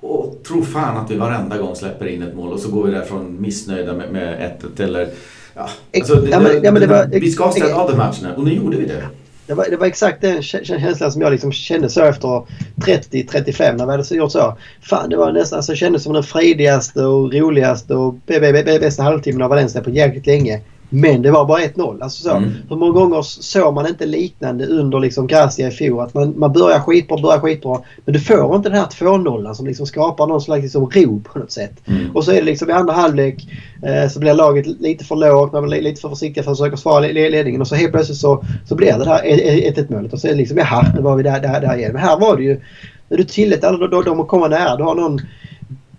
Speaker 1: och tror fan att vi varenda gång släpper in ett mål och så går vi därifrån missnöjda med, med 1-1 eller... Ja, alltså, det,
Speaker 2: Ja, men- ja, men det var-
Speaker 1: vi ska ställa av de matcherna och nu gjorde vi det.
Speaker 2: Det var, det var exakt den känslan som jag liksom kände så efter 30-35 när vi hade gjort så. Fan, det var nästan så kändes som den fredigaste och roligaste och bästa halvtimmen av Valencia på jäkligt länge. Men det var bara 1-0. Alltså så.
Speaker 1: Mm.
Speaker 2: Hur många gånger såg man inte liknande under liksom Gracia i fjol? Att man, man börjar skitbra, börjar skitbra. Men du får inte den här 2-0 som liksom skapar någon slags liksom ro på något sätt.
Speaker 1: Mm.
Speaker 2: Och så är det liksom i andra halvlek eh, så blir laget lite för lågt. Man blir lite för försiktiga för att försöka svara le- ledningen. Och så helt plötsligt så, så blir det där 1-1 målet. Och så är det liksom jaha, nu var vi där, där, där igen. Men här var det ju, när du tillät alla de, de att komma nära. Du har någon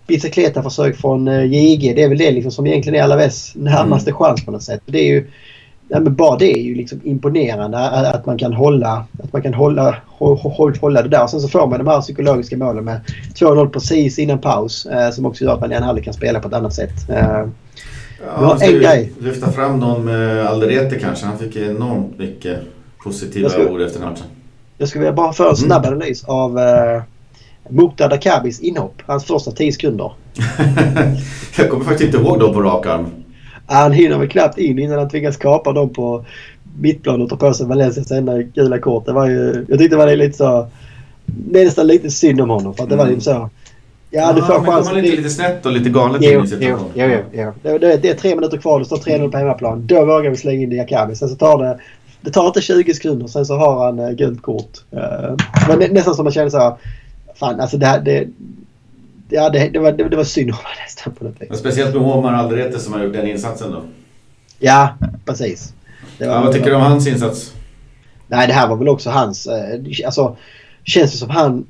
Speaker 2: bicicleta-försök från eh, JG. Det är väl det liksom som egentligen är Alaves närmaste chans på något sätt. Det är ju, ja, men bara det är ju liksom imponerande att, man kan hålla, att man kan hålla, hå- hå- hålla det där. Och sen så får man de här psykologiska målen med 2-0 precis innan paus. Eh, som också gör att man i halvlek kan spela på ett annat sätt. Eh,
Speaker 1: Ja,
Speaker 2: en grej.
Speaker 1: Lyfta fram någon med Alderete kanske. Han fick enormt mycket positiva
Speaker 2: ska-
Speaker 1: ord efter matchen.
Speaker 2: jag skulle vilja bara få en snabb analys av eh, Mukhtar Dakabis inhopp. Hans första 10 sekunder.
Speaker 1: jag kommer faktiskt inte ihåg dem på rak arm.
Speaker 2: Han hinner väl knappt in innan han tvingas kapa dem på mittplan och ta på sig Valencias enda gula kort. Det var ju, jag tyckte det var lite så... Det är nästan lite synd om honom för att det var
Speaker 1: Mm.
Speaker 2: lite så... Ja, du får
Speaker 1: men
Speaker 2: chansen.
Speaker 1: han inte lite snett och lite galet in
Speaker 2: Jo,
Speaker 1: i situationen?
Speaker 2: jo, jo, jo. Det, det, det är tre minuter kvar. Det står 3-0 på hemmaplan. Då vågar vi slänga in Diakabi. Sen så tar det... Det tar inte 20 sekunder. Sen så har han uh, gult kort. Uh, men nästan som man känner så här... Fan, alltså det här... Det, ja, det, det, var, det, det var synd om honom nästan på något vis.
Speaker 1: Men speciellt med Omar Alderete som har gjort den insatsen då.
Speaker 2: Ja, precis. Det
Speaker 1: Ja, vad tycker du om hans insats?
Speaker 2: Nej, det här var väl också hans... Eh, alltså, känns det som han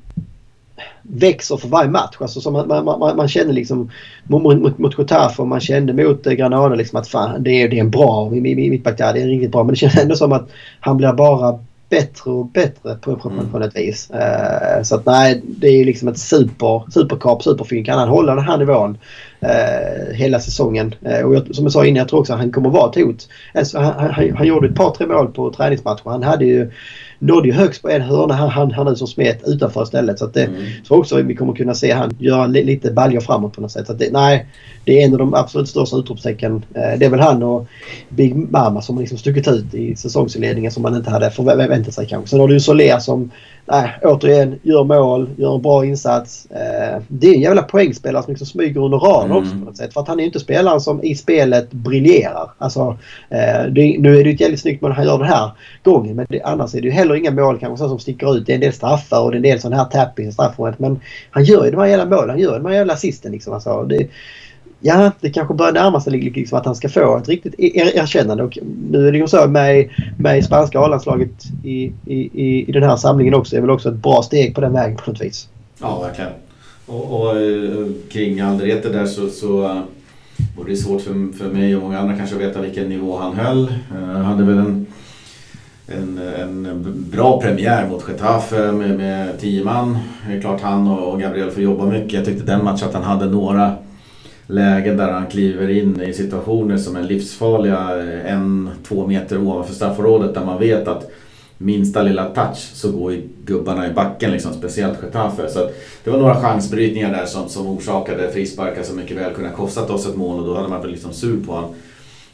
Speaker 2: växer för varje match. Alltså, som man, man, man, man känner liksom mot, mot, mot Getafe man kände mot eh, Granada liksom att fan, det är, det är en bra mittback där. Det är riktigt bra. Men det känns ändå som att han blir bara bättre och bättre på, på,
Speaker 1: Mm.
Speaker 2: på något vis. Eh, så att nej, det är ju liksom ett super, superkap, superfint. Kan han hålla den här nivån eh, hela säsongen? Eh, och jag, som jag sa innan, jag tror också att han kommer vara ett hot. Alltså, han, han, han gjorde ett par, tre mål på träningsmatcher. Han hade ju nådde ju högst på en hörna han, han, han som smet utanför istället. Så att det,
Speaker 1: Mm.
Speaker 2: tror också att vi kommer kunna se han göra li, lite baljor framåt på något sätt. Så det, nej, det är en av de absolut största utropstecken. Eh, det är väl han och Big Mama som har liksom stuckit ut i säsongsinledningen som man inte hade förväntat sig kanske. Sen har du ju Soler som nej, återigen gör mål, gör en bra insats. Eh, det är en jävla poängspelare som liksom smyger under radarn
Speaker 1: Mm.
Speaker 2: också på något sätt. För att han är inte spelaren som i spelet briljerar. Alltså, eh, det, nu är det ju ett jävligt snyggt mål han gör den här gången. Men det, annars är det ju heller inga mål kanske så som sticker ut. Det är en del straffar och det är en del sån här tapping i straffområdet. Men han gör ju de här jävla målen. Han gör de här jävla assisten liksom. Alltså, det, ja, det kanske börjar närma sig liksom, liksom att han ska få ett riktigt er, erkännande. Och nu är det ju så med, med spanska A-landslaget i, i, i, den här samlingen också. Det är väl också ett bra steg på den vägen på något vis.
Speaker 1: Ja, verkligen. Och, och eh, kring Alderete där så, så eh, var det svårt för, för mig och många andra kanske att veta vilken nivå han höll. Eh, han hade väl en, en, en bra premiär mot Getafe med, med tio man. Det är klart han och Gabriel får jobba mycket. Jag tyckte den matchen att han hade några lägen där han kliver in i situationer som är livsfarliga eh, en, två meter ovanför straffområdet där man vet att minsta lilla touch så går ju gubbarna i backen liksom, speciellt Getafe. Så att det var några chansbrytningar där som, som orsakade frisparkar som mycket väl kunde ha kostat oss ett mål och då hade man varit liksom sur på honom.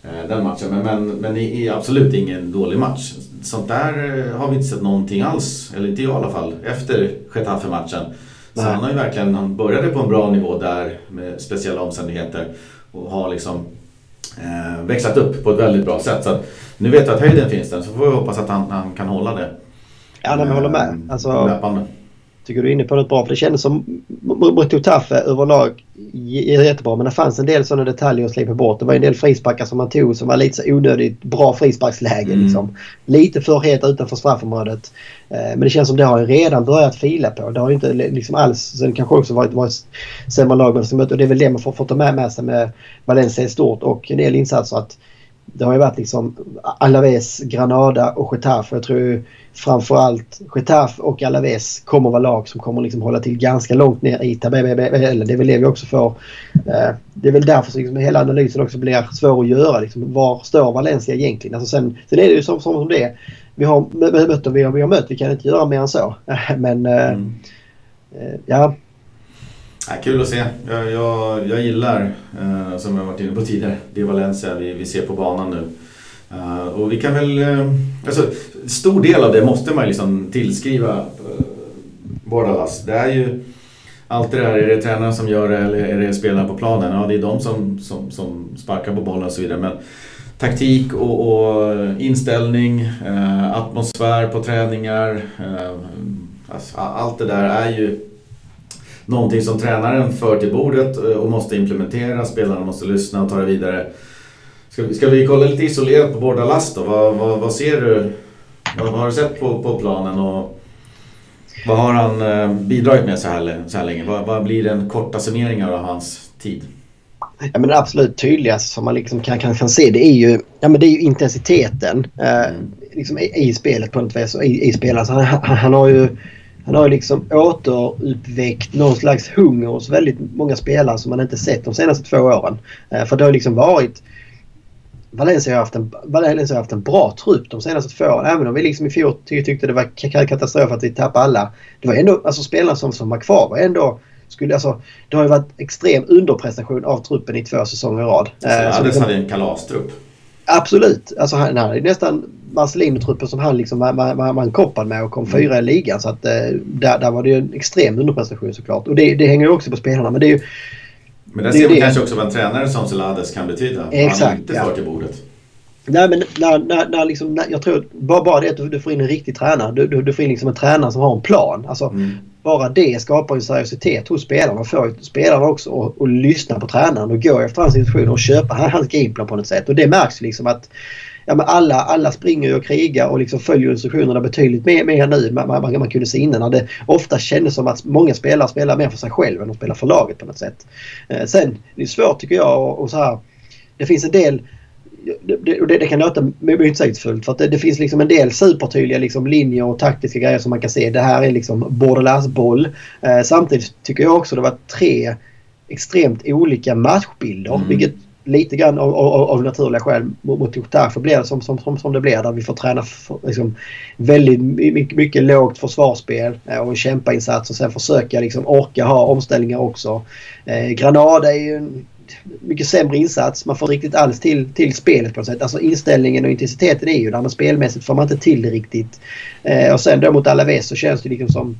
Speaker 1: eh, Den matchen. Men, men, men i, i absolut ingen dålig match. Sånt där eh, har vi inte sett någonting alls, eller inte jag i alla fall, efter Getafe-matchen. Så han har ju verkligen, han började på en bra nivå där med speciella omständigheter och har liksom eh, växlat upp på ett väldigt bra sätt. Så att, nu vet jag att höjden finns där så får vi hoppas att han, han kan hålla det.
Speaker 2: Ja, men jag håller med.
Speaker 1: Eh,
Speaker 2: Alltså,
Speaker 1: löpande.
Speaker 2: tycker du är inne på något bra. För det kändes som Mututafe överlag jättebra. Men det fanns en del sådana detaljer att slipa bort. Det var en del frisparkar som man tog som var lite så onödigt bra frisparkslägen. Mm. Liksom. Lite för het utanför straffområdet. Eh, men det känns som det har ju redan börjat fila på. Det har ju inte liksom alls... Sen kanske också varit, varit sämre lag. Och det är väl det man får, får ta med, med sig med Valencia i stort och en del insatser. att det har ju varit liksom Alaves, Granada och Getafe. Jag tror framförallt Getafe och Alaves kommer vara lag som kommer liksom hålla till ganska långt ner i tabellen. Det är väl det vi också får. Eh, det är väl därför liksom hela analysen också blir svår att göra. Liksom, var står Valencia egentligen? Alltså sen, sen är det ju som, som det är. Vi har mött och vi har, vi har mött. Vi kan inte göra mer än så. Men eh, mm. ja,
Speaker 1: Ja, kul att se. Jag, jag, jag gillar, eh, som jag varit inne på tidigare, det Valencia vi, vi ser på banan nu. Uh, och vi kan väl... Uh, alltså, stor del av det måste man liksom tillskriva uh, Bordalas. Det är ju allt det där. Är det tränaren som gör det eller är det spelarna på planen? Ja, det är de som, som, som sparkar på bollen och så vidare. Men taktik och, och inställning, uh, atmosfär på träningar. Alltså, allt det där är ju någonting som tränaren för till bordet eh, och måste implementera. Spelarna måste lyssna och ta det vidare. Ska vi, ska vi kolla lite isolerat på båda last då? Vad, vad, vad ser du? Vad, vad, har du sett på, på planen? Och vad har han eh, bidragit med så här, så här länge? Vad, vad blir den korta summeringen av hans tid?
Speaker 2: Ja, men det absolut tydligaste som man liksom kan, kan, kan se det är ju, ja, men det är intensiteten eh, mm. liksom i, i, spelet på något vis. I, i spelet. Alltså, han, han, han har ju han har liksom återuppväckt någon slags hunger hos väldigt många spelare som man inte sett de senaste två åren. Eh, för det har liksom varit... Valencia har haft en, Valencia har haft en bra trupp de senaste två åren. Även om vi liksom i fjol tyckte det var katastrof att vi tappade alla. Det var ändå, alltså spelarna som, som var kvar var ändå skulle, alltså, det har ju varit extrem underprestation av truppen i två säsonger i rad.
Speaker 1: Så eh, Ades liksom, hade en kalastrupp.
Speaker 2: Absolut. Alltså han, han hade nästan Marcelino-truppen som han liksom man, man, man koppade med och kom mm. fyra i ligan. Så att, eh, där, där var det ju en extrem underprestation såklart. Och det, det hänger ju också på spelarna. Men det är ju...
Speaker 1: Men där ser man kanske också vad en tränare som Celades kan betyda. Exakt, han inte för till bordet.
Speaker 2: Nej men när, när, när liksom, när, jag tror bara, bara det att du, du får in en riktig tränare. Du, du, du får in liksom en tränare som har en plan. Alltså, mm. Bara det skapar en seriositet hos spelarna. och Får spelarna också att, lyssna på tränaren och gå efter hans instruktioner och köpa hans gameplan på något sätt. Och det märks liksom att ja, men alla, alla springer och krigar och liksom följer instruktionerna betydligt mer, mer nu än man, man, man kunde se innan. När det ofta kändes som att många spelare spelar mer för sig själva än de spelar för laget på något sätt. Eh, sen, det är svårt tycker jag och, och så här. Det finns en del det, det, det, kan låta motsägelsefullt för att det, det, finns liksom en del supertydliga liksom linjer och taktiska grejer som man kan se. Det här är liksom borderlandsboll. Eh, samtidigt tycker jag också det var tre extremt olika matchbilder. Mm. Vilket lite grann av, av, av naturliga skäl mot Getafe blir det som, som, som, som det blir där vi får träna för, liksom, väldigt mycket, mycket lågt försvarsspel eh, och en kämpainsats och sen försöka liksom, orka ha omställningar också. Eh, Granada är ju en mycket sämre insats. Man får riktigt alls till, till spelet på något sätt. Alltså inställningen och intensiteten är ju där men spelmässigt får man inte till det riktigt. Eh, och sen då mot Alaves så känns det liksom som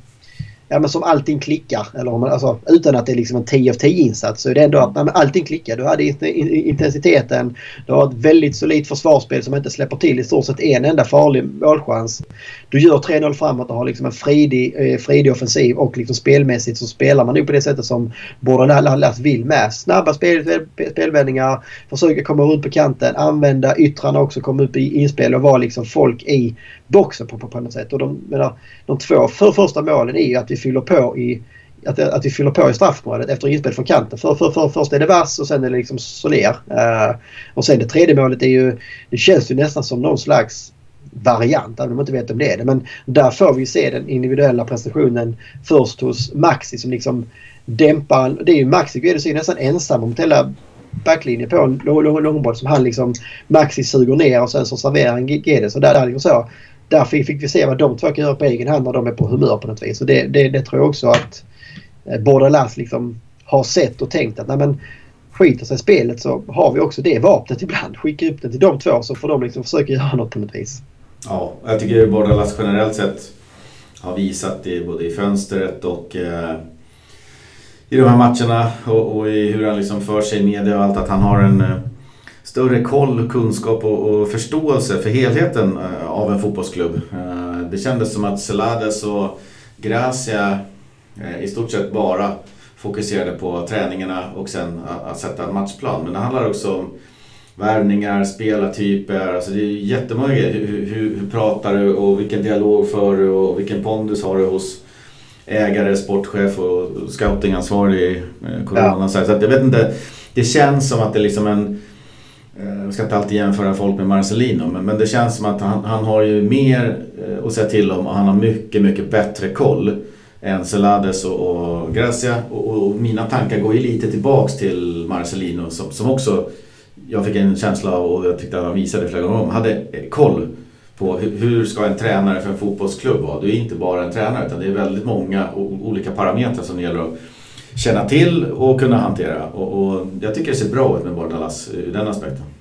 Speaker 2: ja, men som allting klickar. Eller om man, alltså, utan att det är liksom en 10 av 10 insats så är det ändå att ja, allting klickar. Du hade intensiteten, du har ett väldigt solidt försvarsspel som inte släpper till i stort sett en enda farlig målchans. Du gör 3-0 framåt och har liksom en fridig, eh, fridig offensiv och liksom spelmässigt så spelar man nog på det sättet som Bordalas vill med. Snabba spel, spelvändningar, försöka komma runt på kanten, använda yttrarna också, komma upp i inspel och vara liksom folk i boxen på, på, på något sätt. Och de, menar, de två för första målen är ju att vi fyller på i att, att vi fyller på i straffområdet efter inspel från kanten. För, för, för, först är det Vass och sen är det liksom Soler. Uh, och sen det tredje målet är ju... Det känns ju nästan som någon slags variant, även om man inte vet om det är det. Men där får vi se den individuella prestationen först hos Maxi som liksom dämpar... Det är ju Maxi Guedes är nästan ensam om hela backlinjen på en långboll som han liksom... Maxi suger ner och sen så serverar han Guedes. Och där, där liksom så där fick vi se vad de två kan göra på egen hand när de är på humör på något vis. Och det, det, det tror jag också att eh, Bordalas liksom har sett och tänkt att nej men skiter sig spelet så har vi också det vapnet ibland. Skicka upp det till de två så får de liksom försöka göra något på något vis.
Speaker 1: Ja, jag tycker Bordalas generellt sett har visat det både i fönstret och eh, i de här matcherna och, och, i hur han liksom för sig i media och allt att han har en eh, större koll, kunskap och, och förståelse för helheten eh, av en fotbollsklubb. Eh, det kändes som att Celades och Gracia i stort sett bara fokuserade på träningarna och sen att sätta en matchplan. Men det handlar också om värvningar, spelartyper. Alltså det är jättemånga. Hur, hur, hur pratar du och vilken dialog för du och vilken pondus har du hos ägare, sportchef och scoutingansvarig eh, Corona. Ja. Så jag vet inte, det känns som att det är liksom en... Eh, jag ska inte alltid jämföra folk med Marcelino men, men det känns som att han, han har ju mer eh, att säga till om och han har mycket, mycket bättre koll än Celades och, och Gracia. Och, och, mina tankar går ju lite tillbaks till Marcelino som, som också jag fick en känsla av, och jag tyckte han visade flera gånger om, hade eh, koll på hur ska en tränare för en fotbollsklubb vara. Du är inte bara en tränare utan det är väldigt många olika parametrar som det gäller att känna till och kunna hantera. Och, och jag tycker det ser bra ut med Bordalas ur den aspekten.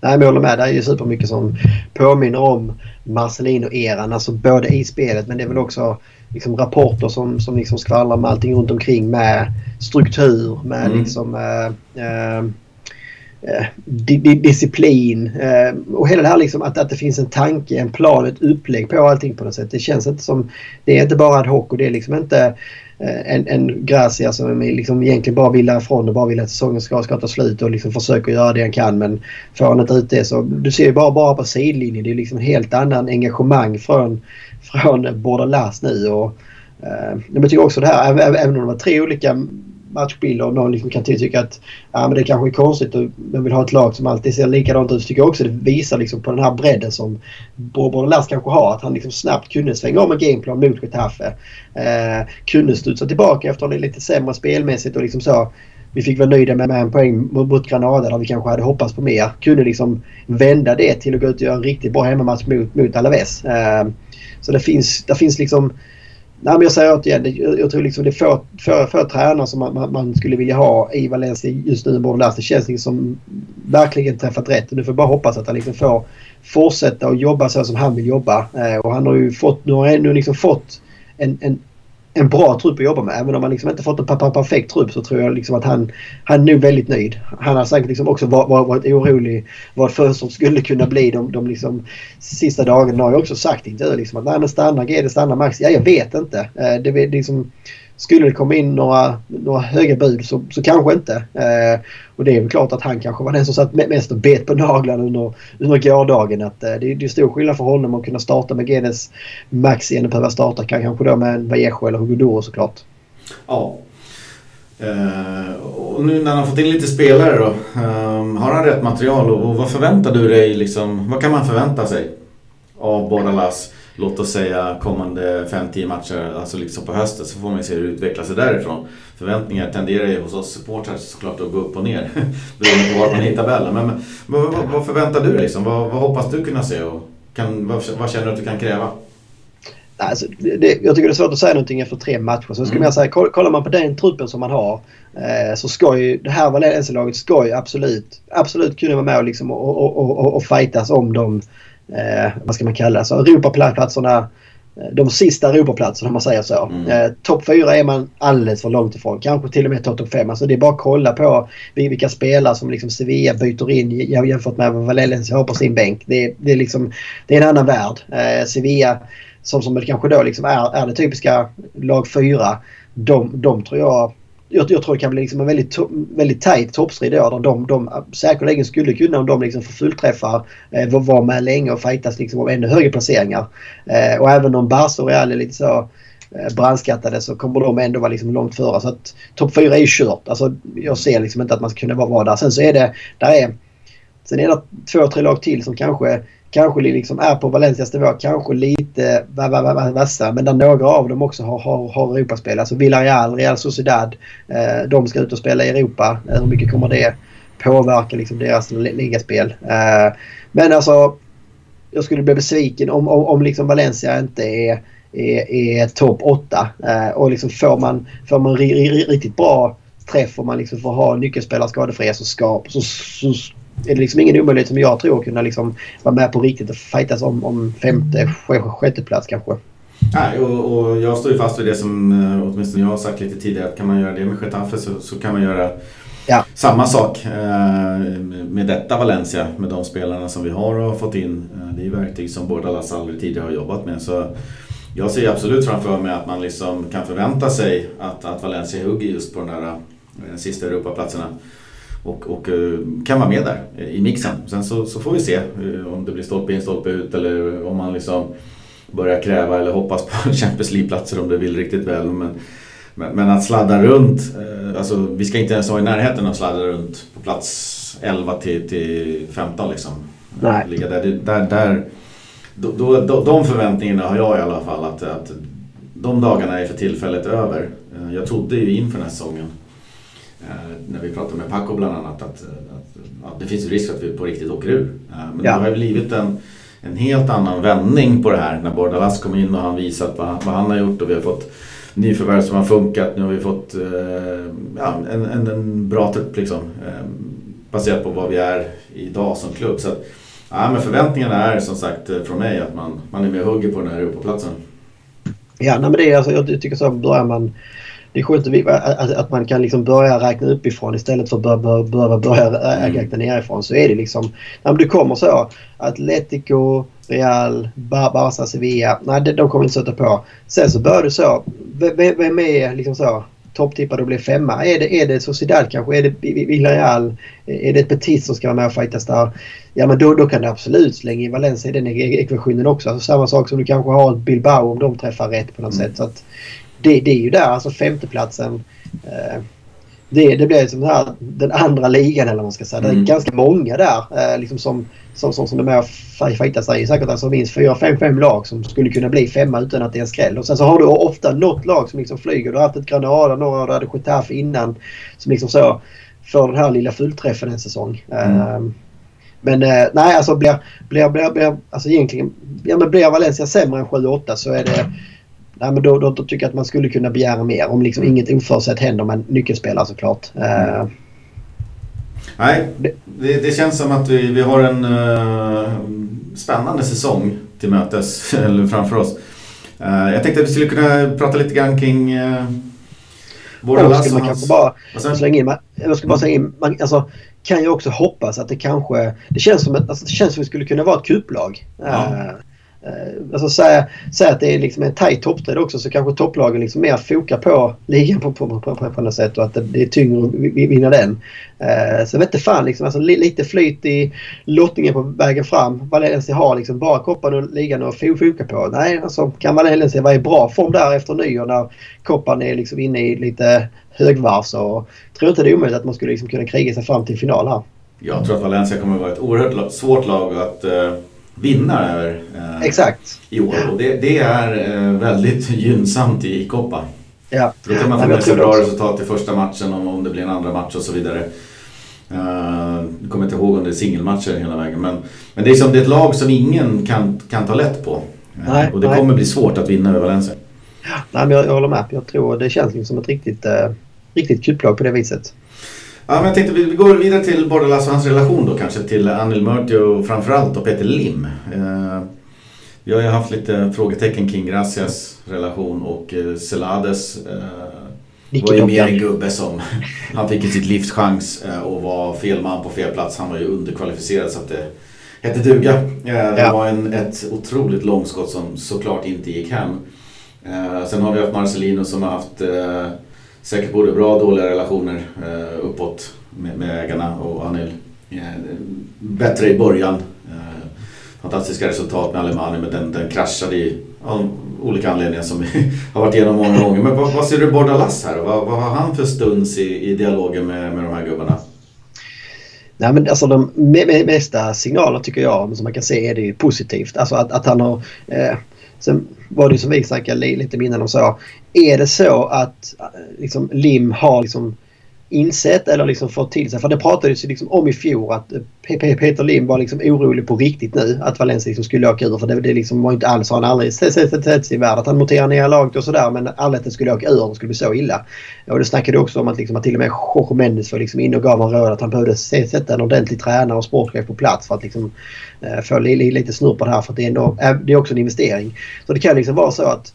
Speaker 2: Nej, men jag håller med. Det är ju supermycket som påminner om Marcelino-eran. Alltså både i spelet men det är väl också liksom rapporter som, som liksom skvallrar med allting runt omkring med struktur, med mm. liksom äh, äh, Eh, disciplin eh, och hela det här liksom att, att det finns en tanke, en plan, ett upplägg på allting på något sätt. Det känns inte som... Det är inte bara ad hoc och det är liksom inte eh, en, en Gracia alltså, som liksom egentligen bara vill därifrån och bara vill att säsongen ska, ska ta slut och liksom försöker göra det han kan men får han inte ut det så... Du ser ju bara, bara på sidlinjen. Det är liksom en helt annan engagemang från, från Bordalas nu. Och, eh, jag tycker också det här, även om det var tre olika matchbilder och någon liksom kan tycka att ja, men det kanske är konstigt och man vill ha ett lag som alltid ser likadant ut. Så tycker jag också det visar liksom på den här bredden som Bordelas kanske har. Att han liksom snabbt kunde svänga om en gameplan mot Getafe. Eh, kunde studsa tillbaka efter det lite sämre spelmässigt och liksom så. Vi fick vara nöjda med, med en poäng mot Granada där vi kanske hade hoppats på mer. Kunde liksom vända det till att gå ut och göra en riktigt bra hemmamatch mot, mot Alaves. Eh, så det finns, det finns liksom Nej, men jag säger återigen, jag, tror liksom det är få, få, få tränare som man, man, skulle vilja ha i Valencia just nu i där. Alltså, det känns liksom som verkligen träffat rätt. Nu får bara hoppas att han liksom får fortsätta att jobba så som han vill jobba. Eh, och han har ju fått, nu har han ändå liksom fått en, en en bra trupp att jobba med. Även om han liksom inte fått en perfekt trupp så tror jag liksom att han, han är nog väldigt nöjd. Han har säkert liksom också varit, varit orolig vad för som skulle kunna bli de, de liksom sista dagarna. har jag också sagt i intervjuer liksom att nej men stannar GD, stannar Max. Ja jag vet inte. Eh, det, det liksom, skulle det komma in några, några höga bud så, så kanske inte. Eh, och det är väl klart att han kanske var den som satt mest och bet på naglarna under, under gårdagen. Att, eh, det, det är stor skillnad för honom att kunna starta med Genes Max än att behöva starta kanske då med en Vallejo eller Hugo såklart.
Speaker 1: Ja. Eh, och nu när han har fått in lite spelare då. Eh, har han rätt material och, och, vad förväntar du dig liksom? Vad kan man förvänta sig av Bordalas? Låt oss säga kommande 5-10 matcher, alltså liksom på hösten, så får man ju se hur det utvecklar sig därifrån. Förväntningar tenderar ju hos oss supportrar såklart att gå upp och ner beroende på var man hittar tabellen. Men, men vad, vad, förväntar du dig? Liksom? Vad, vad, hoppas du kunna se och kan, vad, vad känner du att du kan kräva?
Speaker 2: Alltså, det, jag tycker det är svårt att säga någonting efter tre matcher. Så ska mm. säga, kollar man på den truppen som man har eh, så ska ju det här Valencia-laget ska ju absolut, absolut kunna vara med och, liksom, och, och, och, och fightas om de eh, vad ska man kalla det, så Europaplatserna eh, de sista Europaplatserna om man säger så. Mm. Eh, topp 4 är man alldeles för långt ifrån. Kanske till och med topp 5. Alltså det är bara att kolla på vilka spelare som liksom Sevilla byter in jämfört med vad Valencia har på sin bänk. Det, det, är, liksom, det är en annan värld. Eh, Sevilla som, som kanske då liksom är, är det typiska lag 4. De, de tror jag jag, jag, tror det kan bli liksom en väldigt, väldigt tajt toppstrid då. Där de, de säkerligen skulle kunna om de liksom får fullträffar eh, vara med länge och fightas liksom om ännu högre placeringar. Eh, och även om Barca och Real är lite så eh, brandskattade så kommer de ändå vara liksom långt före. Så att topp 4 är ju kört. Alltså, jag ser liksom inte att man ska kunna vara där. Sen så är det, där är, sen är det två, tre lag till som kanske kanske liksom är på Valencias nivå, kanske lite vassa. Men där några av dem också har, har, har Europaspel. Alltså Villarreal, Real Sociedad. Eh, de ska ut och spela i Europa. Eh, hur mycket kommer det påverka liksom deras ligaspel? Eh, men alltså, jag skulle bli besviken om, om, om liksom Valencia inte är, är, är topp 8. Eh, och liksom får man, får man riktigt bra träff och man liksom får ha nyckelspelare skadefria så, ska, så, så är det liksom ingen omöjlighet som jag tror att kunna liksom vara med på riktigt och fightas om, om femte, sjätte plats kanske.
Speaker 1: Nej, och, och, jag står ju fast vid det som eh, åtminstone jag har sagt lite tidigare. Att kan man göra det med Getafe så, så kan man göra ja. samma sak eh, med detta Valencia. Med de spelarna som vi har och fått in. Eh, det är ju verktyg som Bordalas aldrig tidigare har jobbat med. Så jag ser absolut framför mig att man liksom kan förvänta sig att, att Valencia hugger just på den där sista Europaplatserna. Och, och eh, kan vara med där i mixen. Sen så, så får vi se eh, om det blir stolpe in, stolpe ut eller om man liksom börjar kräva eller hoppas på Champions League-platser om det vill riktigt väl. Men, men, men, att sladda runt, alltså vi ska inte ens vara i närheten av att sladda runt på plats 11 till, till 15 liksom.
Speaker 2: Nej.
Speaker 1: Ligga där, där, där då, då, de förväntningarna har jag i alla fall att, att de dagarna är för tillfället över. Eh, jag trodde ju inför den här säsongen eh, när vi pratade med Paco bland annat att, att, att det finns risk att vi på riktigt åker ur. Eh, men ja. det har ju blivit en, en helt annan vändning på det här när Bordalas kom in och han visat vad, vad han har gjort och vi har fått nyförvärv som har funkat. Nu har vi fått ja, en, en, en bra trupp liksom. Baserat på vad vi är idag som klubb. Så att, Ja, men förväntningarna är som sagt eh, från mig att man, man är med och hugger på den här Europaplatsen.
Speaker 2: Ja, nej, men det är alltså, jag tycker så börjar man det är skönt att, att man kan liksom börja räkna uppifrån istället för att behöva börja, börja mm. räkna nerifrån. Så är det liksom. När du kommer så. Atletico, Real, Barca, Sevilla. Nej, de kommer inte sätta på. Sen så börjar du så. Vem är liksom så topptippad och blir femma. Är det, är det Sociedad kanske? Är det Villarreal? Är det ett Betis som ska vara med och fightas där? Ja men då, då kan du absolut slänga in Valencia i den ekvationen också. Alltså samma sak som du kanske har ett Bilbao om de träffar rätt på något mm. sätt. Så att det, det är ju där, alltså femteplatsen. Eh, det, det blir som här, den andra ligan eller vad man ska säga. Mm. Det är mm. ganska många där eh, liksom som, som, som, som är med och. Det är säkert alltså minst fyra, fem, fem lag som skulle kunna bli femma utan att det är en skräll. Och sen så har du ofta något lag som liksom flyger. Du har haft ett Granada, några du hade Getafe innan. Som liksom så får den här lilla fullträffen en säsong. Mm. Uh, men eh, nej, alltså blir, blir, blir, blir, alltså egentligen, ja, men blir Valencia sämre än 7-8 så är det nej, men då, då, då, tycker jag att man skulle kunna begära mer om liksom inget oförutsett händer med nyckelspelare såklart. Uh,
Speaker 1: nej, det, det, känns som att vi, vi har en uh, spännande säsong till mötes eller framför oss. Uh, jag tänkte att vi skulle kunna prata lite grann kring uh,
Speaker 2: våra lass man kanske bara slänga in, jag ska bara slänga in, man, alltså, kan ju också hoppas att det kanske, det känns som, ett, alltså, det känns som att det skulle kunna vara ett kupplag. Ja. Uh, Eh, Eh, alltså säga, säga att det är liksom en tajt toppstrid också så kanske topplagen liksom mer fokar på ligan på, på, på, på, något sätt och att det, det är tyngre att vinna den. Eh, så jag vet inte fan liksom, alltså, lite flyt i lottningen på vägen fram. Valencia har liksom bara koppan och ligan att foka på. Nej, alltså kan Valencia vara i bra form där efter nyår när koppan är liksom inne i lite högvarv så tror inte det är omöjligt att man skulle liksom kunna kriga sig fram till final här.
Speaker 1: Jag tror att Valencia kommer att vara ett oerhört svårt lag att eh vinna över
Speaker 2: eh, Exakt.
Speaker 1: i år. Och det, det är eh, väldigt gynnsamt i Copa.
Speaker 2: Ja.
Speaker 1: Då kan man få med sig bra resultat i första matchen om, om det blir en andra match och så vidare. Uh, jag kommer inte ihåg om det är singelmatcher hela vägen. Men, men det, är som, det är ett lag som ingen kan, kan ta lätt på. Uh, nej, och det nej. kommer bli svårt att vinna över Valencia.
Speaker 2: Nej, men jag, jag håller med. Jag tror det känns som ett riktigt, uh, riktigt kupplag på det viset.
Speaker 1: Ja, men jag tänkte vi går vidare till Bordalas och hans relation då kanske till Anil Murti och framförallt då Peter Lim. Eh, vi har ju haft lite frågetecken kring Gracias relation och eh, Celades eh, var ju mer en gubbe som han fick sitt livs chans eh, och var fel man på fel plats. Han var ju underkvalificerad så att det hette duga. Eh, det ja. var en, ett otroligt långskott som såklart inte gick hem. Eh, sen har vi haft Marcelino som har haft eh, säkert både bra och dåliga relationer eh, uppåt med, med ägarna och Anil. är bättre i början. Eh, fantastiska resultat med Alemani men den, den kraschade i av olika anledningar som vi har varit igenom många gånger. Men vad, vad ser du Bordalas här? Vad, vad har han för stuns i, i dialogen med, med de här gubbarna?
Speaker 2: Nej, men alltså de mesta signaler tycker jag som man kan se är det positivt. Alltså att, att han har eh, Sen var det som vi snackade lite innan om så, Är det så att eh, liksom, Lim har liksom insett eller liksom fått till sig. För det pratades ju liksom om i fjol att eh, Peter Lim var liksom orolig på riktigt nu att Valencia liksom skulle åka ur. För det, det liksom var inte alls, han aldrig sett sig i världen. Att han monterade ner laget och sådär men aldrig att det skulle åka ur om det skulle bli så illa. Och det snackade också om att, liksom, att till och med Jorge Mendes var liksom inne och gav honom råd att han behövde sätta en ordentlig tränare och sportchef på plats för att liksom, eh, få lite snurr på det här. För att det är, ändå, eh, det är också en investering. Så det kan liksom vara så att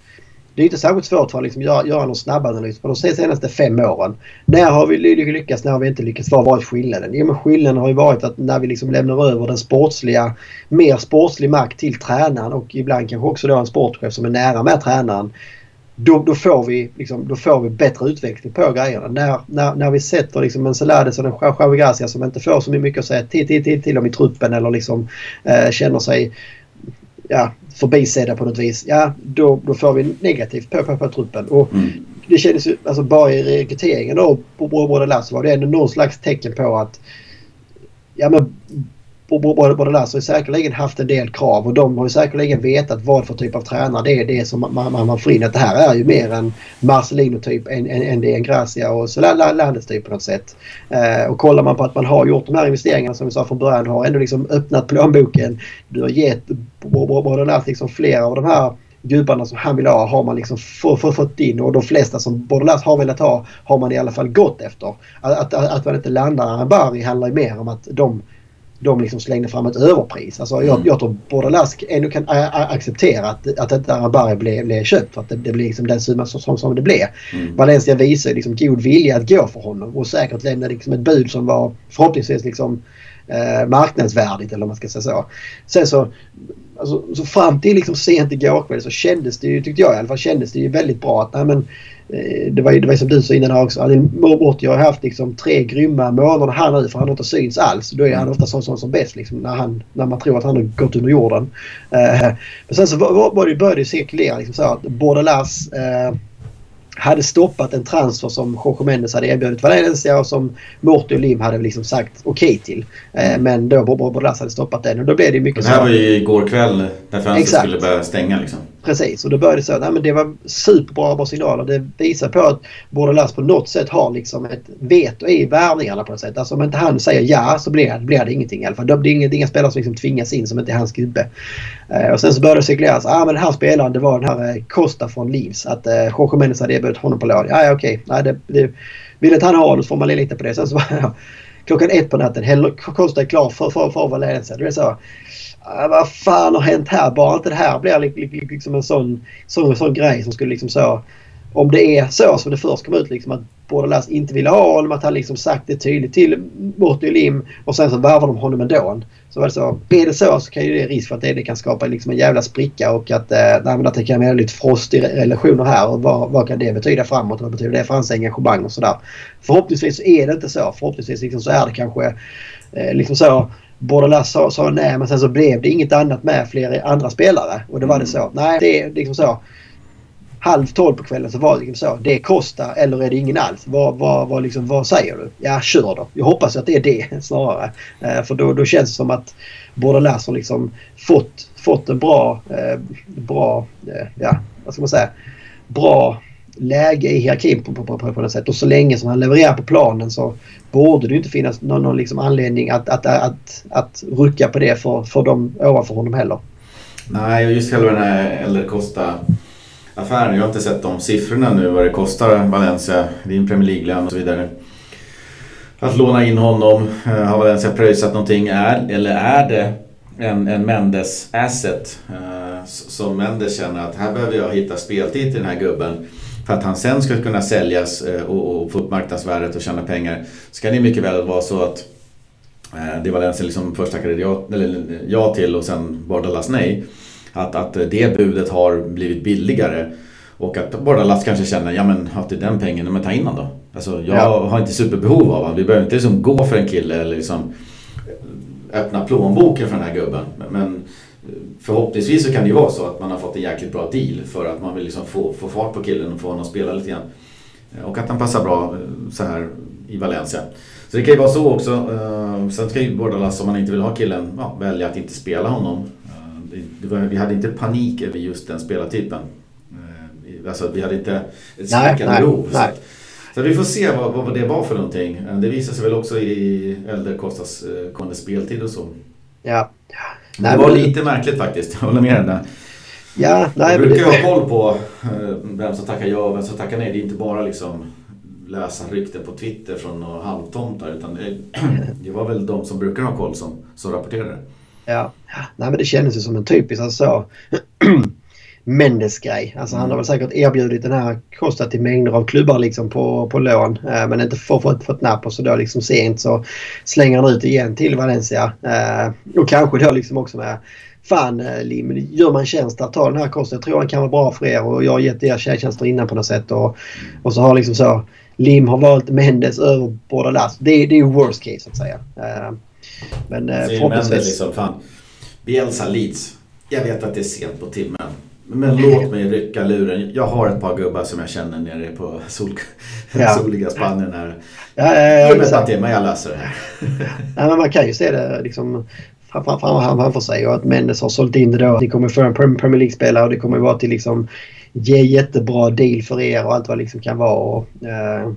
Speaker 2: det är inte särskilt svårt för att liksom göra, göra någon snabbanalys på de senaste fem åren. När har vi lyckats, när har vi inte lyckats? Vad har varit skillnaden? Jo men skillnaden har ju varit att när vi liksom lämnar över den sportsliga, mer sportslig makt till tränaren och ibland kanske också då en sportchef som är nära med tränaren. Då, då, får vi, liksom, då får vi bättre utveckling på grejerna. När, när, när vi sätter liksom en Celades och en Javi Gracia som inte får så mycket att säga till, till, till, till om i truppen eller liksom eh, känner sig ja, förbisedda på något vis. Ja, då, då får vi negativt på, på, på truppen. Och mm. Det kändes ju, alltså bara i rekryteringen då på Båda Lass var det ändå någon slags tecken på att ja men och både Lasse har säkerligen haft en del krav och de har ju säkerligen vetat vad för typ av tränare det är det som man, man, man får in. Att det här är ju mer en Marcelino-typ än, än, än det är en Gracia och landets typ på något sätt. Eh, och kollar man på att man har gjort de här investeringarna som vi sa från början har ändå liksom öppnat plånboken. Du har gett både Lasse liksom flera av de här gubbarna som han vill ha har man liksom fått in och de flesta som Bordelas har velat ha har man i alla fall gått efter. Att, att, att man inte landar Arambari handlar ju mer om att de de liksom slängde fram ett överpris. Alltså jag, mm. jag tror Bordelask ändå kan acceptera att, att detta Arabari blev, blev köpt för att det, det blev liksom den summa som, som, det blev. Mm. Valencia visade liksom god vilja att gå för honom och säkert lämnade liksom ett bud som var förhoppningsvis liksom eh, marknadsvärdigt eller man ska säga så. Sen så, alltså, så fram till liksom sent igår kväll så kändes det ju, tyckte jag i alla fall, kändes det ju väldigt bra att nej, men, det var ju det var som du sa innan också. Adil Morti har haft liksom tre grymma månader här nu för han har inte syns alls. Då är han ofta sån, sån som bäst liksom, när, han, när man tror att han har gått under jorden. Uh, men sen så var, var det, började det cirkulera liksom så att Bordelas uh, hade stoppat en transfer som Jorge Mendes hade erbjudit Valencia och som Morty och Lim hade liksom sagt okej okay till. Eh, men då Bordelas hade stoppat den och då blev det mycket
Speaker 1: så. Det här var ju igår kväll när fönstret skulle börja stänga liksom.
Speaker 2: Precis och då började det så. att det var superbra bra signaler. Det visar på att Bordelas på något sätt har liksom ett veto i värvningarna på något sätt. Alltså om inte han säger ja så blir, blir det ingenting i alla fall. Det är inga, inga spelare som liksom tvingas in som inte är hans gubbe. Eh, och sen så började det cirkuleras. Ah, men den här spelaren det var den här eh, Costa från Leeds. Att eh, Jorge Mendes hade erbjudit honom på lån. Ja, ja okej. Nej, det, det, vill inte han ha det så får man lita på det. Sen så var klockan ett på natten. Costa är klar för, för, för Valencia. Det är så äh, vad fan har hänt här? Bara inte det här blir liksom en sån, sån, sån grej som skulle liksom så... Om det är så som det först kom ut liksom att Bordelas inte ville ha honom, att han liksom sagt det tydligt till Morty Lim och sen så värvar de honom ändå. Så var det så. Är det så så kan ju det risk för att det, det kan skapa liksom en jävla spricka och att, eh, att det kan bli lite frost i relationer här och vad, vad kan det betyda framåt? Vad betyder det för hans engagemang och sådär. Förhoppningsvis så är det inte så. Förhoppningsvis liksom så är det kanske eh, liksom så Bordelas sa, sa nej men sen så blev det inget annat med fler andra spelare. Och då var det så. Nej, det är liksom så. Halv tolv på kvällen så var det liksom så. Det kostar eller är det ingen alls? Vad, vad, vad, liksom, vad säger du? Ja, kör då. Jag hoppas att det är det snarare. Eh, för då, då känns det som att Bordelas har liksom fått, fått en bra, eh, bra, eh, ja vad ska man säga, bra läge i hierarkin på, på, på, på något sätt. Och så länge som han levererar på planen så borde det inte finnas någon, någon liksom anledning att, att, att, att rucka på det för, för dem ovanför honom heller.
Speaker 1: Nej, och just själva den här Eller Costa affären. Jag har inte sett de siffrorna nu vad det kostar Valencia. Det är en Premier League-lön och så vidare. Att låna in honom. Eh, har Valencia pröjsat någonting? Är, eller är det en, en Mendes asset? Eh, som Mendes känner att här behöver jag hitta speltid till den här gubben. För att han sen ska kunna säljas eh, och, och få upp marknadsvärdet och tjäna pengar. Så kan det mycket väl vara så att eh, det Valencia liksom först tackade ja, eller, ja till och sen Bordalas nej. Att, att det budet har blivit billigare. Och att Bordalas kanske känner, ja men att det är den pengen, men ta in honom då. Alltså jag ja. har inte superbehov av honom. Vi behöver inte liksom gå för en kille eller liksom öppna plånboken för den här gubben. Men förhoppningsvis så kan det ju vara så att man har fått en jäkligt bra deal för att man vill liksom få, få fart på killen och få honom att spela lite grann. Eh, och att han passar bra eh, så här i Valencia. Så det kan ju vara så också. Eh, sen ska ju Bordalas, om man inte vill ha killen, ja, välja att inte spela honom. Var, vi hade inte panik över just den spelartypen. Alltså vi hade inte ett skrikande behov. Så, så, vi får se vad, vad det var för någonting. Det visar sig väl också i Elder Kostas kommande speltid och så.
Speaker 2: Ja.
Speaker 1: Men det var lite märkligt faktiskt, jag håller med dig.
Speaker 2: Ja, nej,
Speaker 1: jag brukar ju ha koll på eh, vem som tackar ja och vem som tackar nej. Det är inte bara liksom läsa rykten på Twitter från några halvtomtar utan det, det, var väl de som brukar ha koll som, som rapporterade.
Speaker 2: Ja, nej men det kändes ju som en typisk alltså Mendes-grej. Alltså han har väl säkert erbjudit den här Costa till mängder av klubbar liksom på, på lån. Eh, men inte fått, fått, fått napp och så då liksom sent så slänger han ut igen till Valencia. Eh, och kanske då liksom också med Fan eh, Lim, gör man tjänst att ta den här Costa. Jag tror han kan vara bra för er och jag har gett er tjänster innan på något sätt. Och, och så har liksom så Lim har valt Mendes över Bordalas. Det, det är worst case så att säga. Eh,
Speaker 1: men eh, förhoppningsvis... Liksom, fan. Bielsa Leeds. Jag vet att det är sent på timmen. Men låt mig rycka luren. Jag har ett par gubbar som jag känner nere på sol, ja. soliga Spanien här.
Speaker 2: Ja, ja,
Speaker 1: Ge mig ett par timmar, jag löser det här.
Speaker 2: ja, men man kan ju se det liksom framför sig och att Mendes har sålt in det då. Ni kommer få en Premier League-spelare och det kommer vara till liksom ge jättebra deal för er och allt vad det liksom kan vara. Och, uh,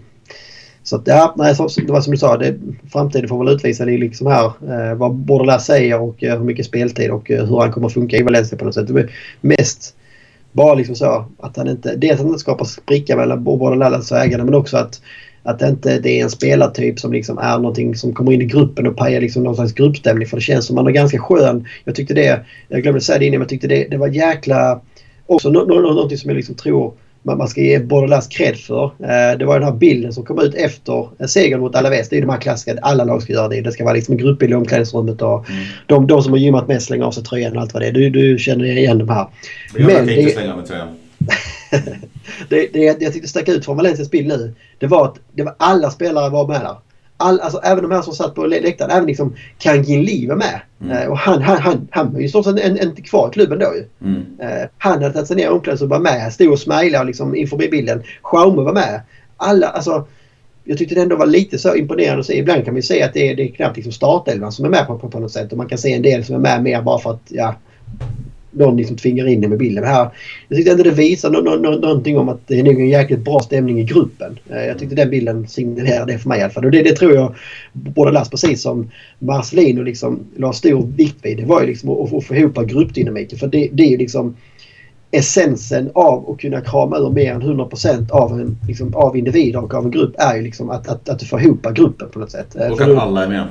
Speaker 2: så att, ja, nej, så, det var som du sa, det, framtiden får väl utvisa det liksom här eh, vad Bordelais säger och eh, hur mycket speltid och eh, hur han kommer funka i Valencia på något sätt. Det är mest bara liksom så att han inte, dels att han inte skapar spricka mellan Bordelais och ägarna men också att, att det inte det är en spelartyp som liksom är någonting som kommer in i gruppen och pajar liksom någon slags gruppstämning. För det känns som att han är ganska skön. Jag tyckte det, jag glömde säga det innan, men jag tyckte det, det var jäkla... Också någonting som jag liksom tror man ska ge Bordelas cred för. Eh, det var den här bilden som kom ut efter segern mot Alaves. Det är de här klassiska, alla lag ska göra det. Det ska vara liksom en gruppbild i omklädningsrummet och mm. de, de som har gymmat mest slänger av sig tröjan och allt vad det är. Du, du känner igen de här.
Speaker 1: Jag Men inte slänga av mig tröjan.
Speaker 2: det, det jag tyckte stack ut från Valencias bild nu, det var att det var alla spelare var med där all, alltså, även de här som satt på läktaren, även liksom Kangin Lee var med. Mm. Uh, och han, han, han, han var ju stort sett en, en kvar i klubben då ju. Mm. Uh, han hade tagit sig ner i omklädningsrummet och var med. Stod och smilade liksom inför bilden. Schaume var med. Alla, alltså. Jag tyckte det ändå var lite så imponerande att se. Ibland kan vi se att det är, det är knappt liksom startelvan som är med på, på, på något sätt. Och man kan se en del som är med mer bara för att ja, någon liksom tvingar in det med bilden. Här, jag tyckte ändå det visar no, no, no, någonting om att det är nog en jäkligt bra stämning i gruppen. Eh, jag tyckte den bilden signalerade det för mig i alla fall. Och det, det tror jag både Lass precis som Marcelino liksom la stor vikt vid. Det var ju liksom att, att få ihop gruppdynamiken. För det, det är ju liksom essensen av att kunna krama ur mer än 100% av, en, liksom, av individer och av en grupp är ju liksom att, att, att du får ihop gruppen på något sätt.
Speaker 1: Eh, och att alla är med.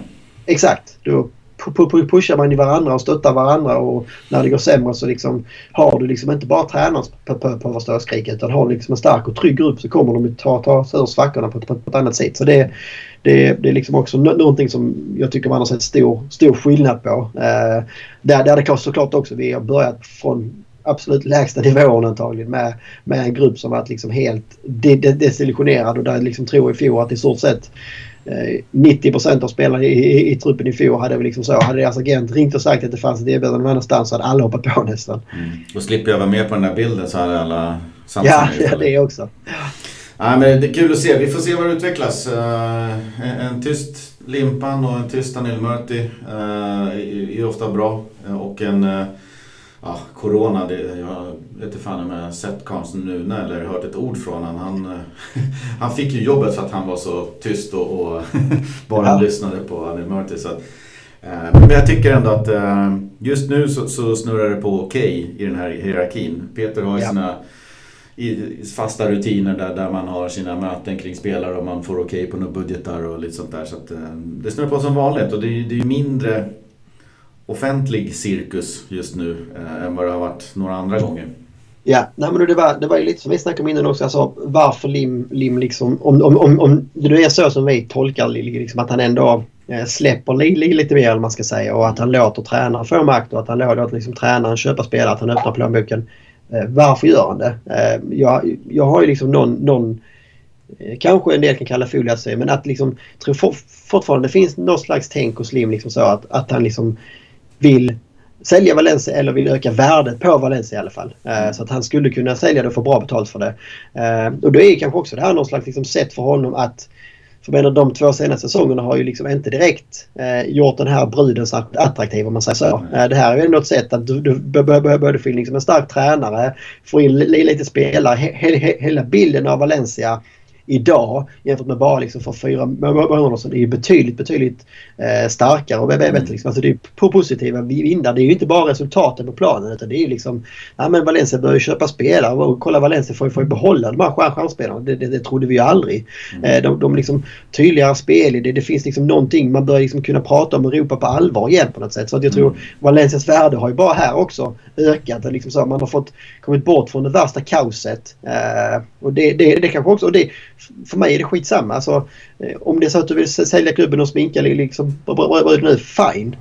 Speaker 2: Exakt. Då pushar man ju varandra och stöttar varandra och när det går sämre så liksom har du liksom inte bara tränarens på, på, utan har du liksom en stark och trygg grupp så kommer de ta, ta sig ur svackorna på, på, på ett annat sätt. Så det, det, det är liksom också någonting som jag tycker man har sett stor, stor skillnad på. Eh, där, där det såklart också vi har börjat från absolut lägsta nivån antagligen med, med en grupp som varit liksom helt desillusionerad och där liksom tror i fjol att i stort sett 90 procent av spelarna i, i, i, truppen i fjol hade liksom så. Hade deras agent ringt och sagt att det fanns ett erbjudande någon annanstans så hade alla hoppat på nästan. Mm.
Speaker 1: Och slipper jag vara med på den där bilden så hade alla
Speaker 2: Ja, ja det också.
Speaker 1: Ja, men det är kul att se. Vi får se vad det utvecklas. Uh, en, tyst Limpan och en tyst Anil Murti uh, är ofta bra. Och en ja, Corona, det, jag vet fan om jag har sett Karlsson nu eller hört ett ord från honom. Han, han fick ju jobbet för att han var så tyst och, och bara ja. lyssnade på Anil Murti. Så att, eh, men jag tycker ändå att eh, just nu så, så snurrar det på okej okay i den här hierarkin. Peter har ju ja. sina fasta rutiner där, där man har sina möten kring spelare och man får okej okay på några budgetar och lite sånt där. Så att, eh, det snurrar på som vanligt och det, det är ju mindre offentlig cirkus just nu eh, än vad det har varit några andra gånger.
Speaker 2: Ja, nej, men det var, det var lite som vi snackade om innan också. Alltså, varför Lim, Lim liksom, om, om, om, om det är så som vi tolkar liksom, att han ändå eh, släpper li, lite mer, eller man ska säga, och att han låter tränaren få makt och att han låter liksom, tränaren köpa spelare, att han öppnar plånboken. Eh, varför gör han det? Eh, jag, jag har ju liksom någon, någon Kanske en del kan kalla folie sig men att liksom tror for, fortfarande det finns något slags tänk hos Lim liksom så att, att han liksom vill sälja Valencia eller vill öka värdet på Valencia i alla fall. Mm. Så att han skulle kunna sälja det och få bra betalt för det. Eh, och då är kanske också det här någon slags liksom sätt för honom att för menar, de två senaste säsongerna har ju liksom inte direkt eh, gjort den här bruden så attraktiv om man säger så. Eh, det här är ändå ett sätt att du, du behöver få in liksom en stark tränare, få in lite spelare. He, he, hela bilden av Valencia idag jämfört med bara liksom för fyra månader sedan är ju betydligt, betydligt eh, starkare. Och vet, mm. liksom, alltså det är på positiva vindar. Det är ju inte bara resultaten på planen utan det är ju liksom... Ja men Valencia börjar köpa spelare och kolla Valencia får, får ju behålla de här stjärnspelarna. Det, det, det trodde vi ju aldrig. Mm. Eh, de, de liksom tydligare spel i det. Det finns liksom någonting man börjar liksom kunna prata om Europa på allvar igen på något sätt. Så att jag tror mm. Valencias värde har ju bara här också ökat. Liksom så man har fått kommit bort från det värsta kaoset. Eh, och det, det, det kanske också... Och det, för mig är det skitsamma. Alltså, eh, om det är så att du vill sälja klubben och sminka liksom, nu, fine.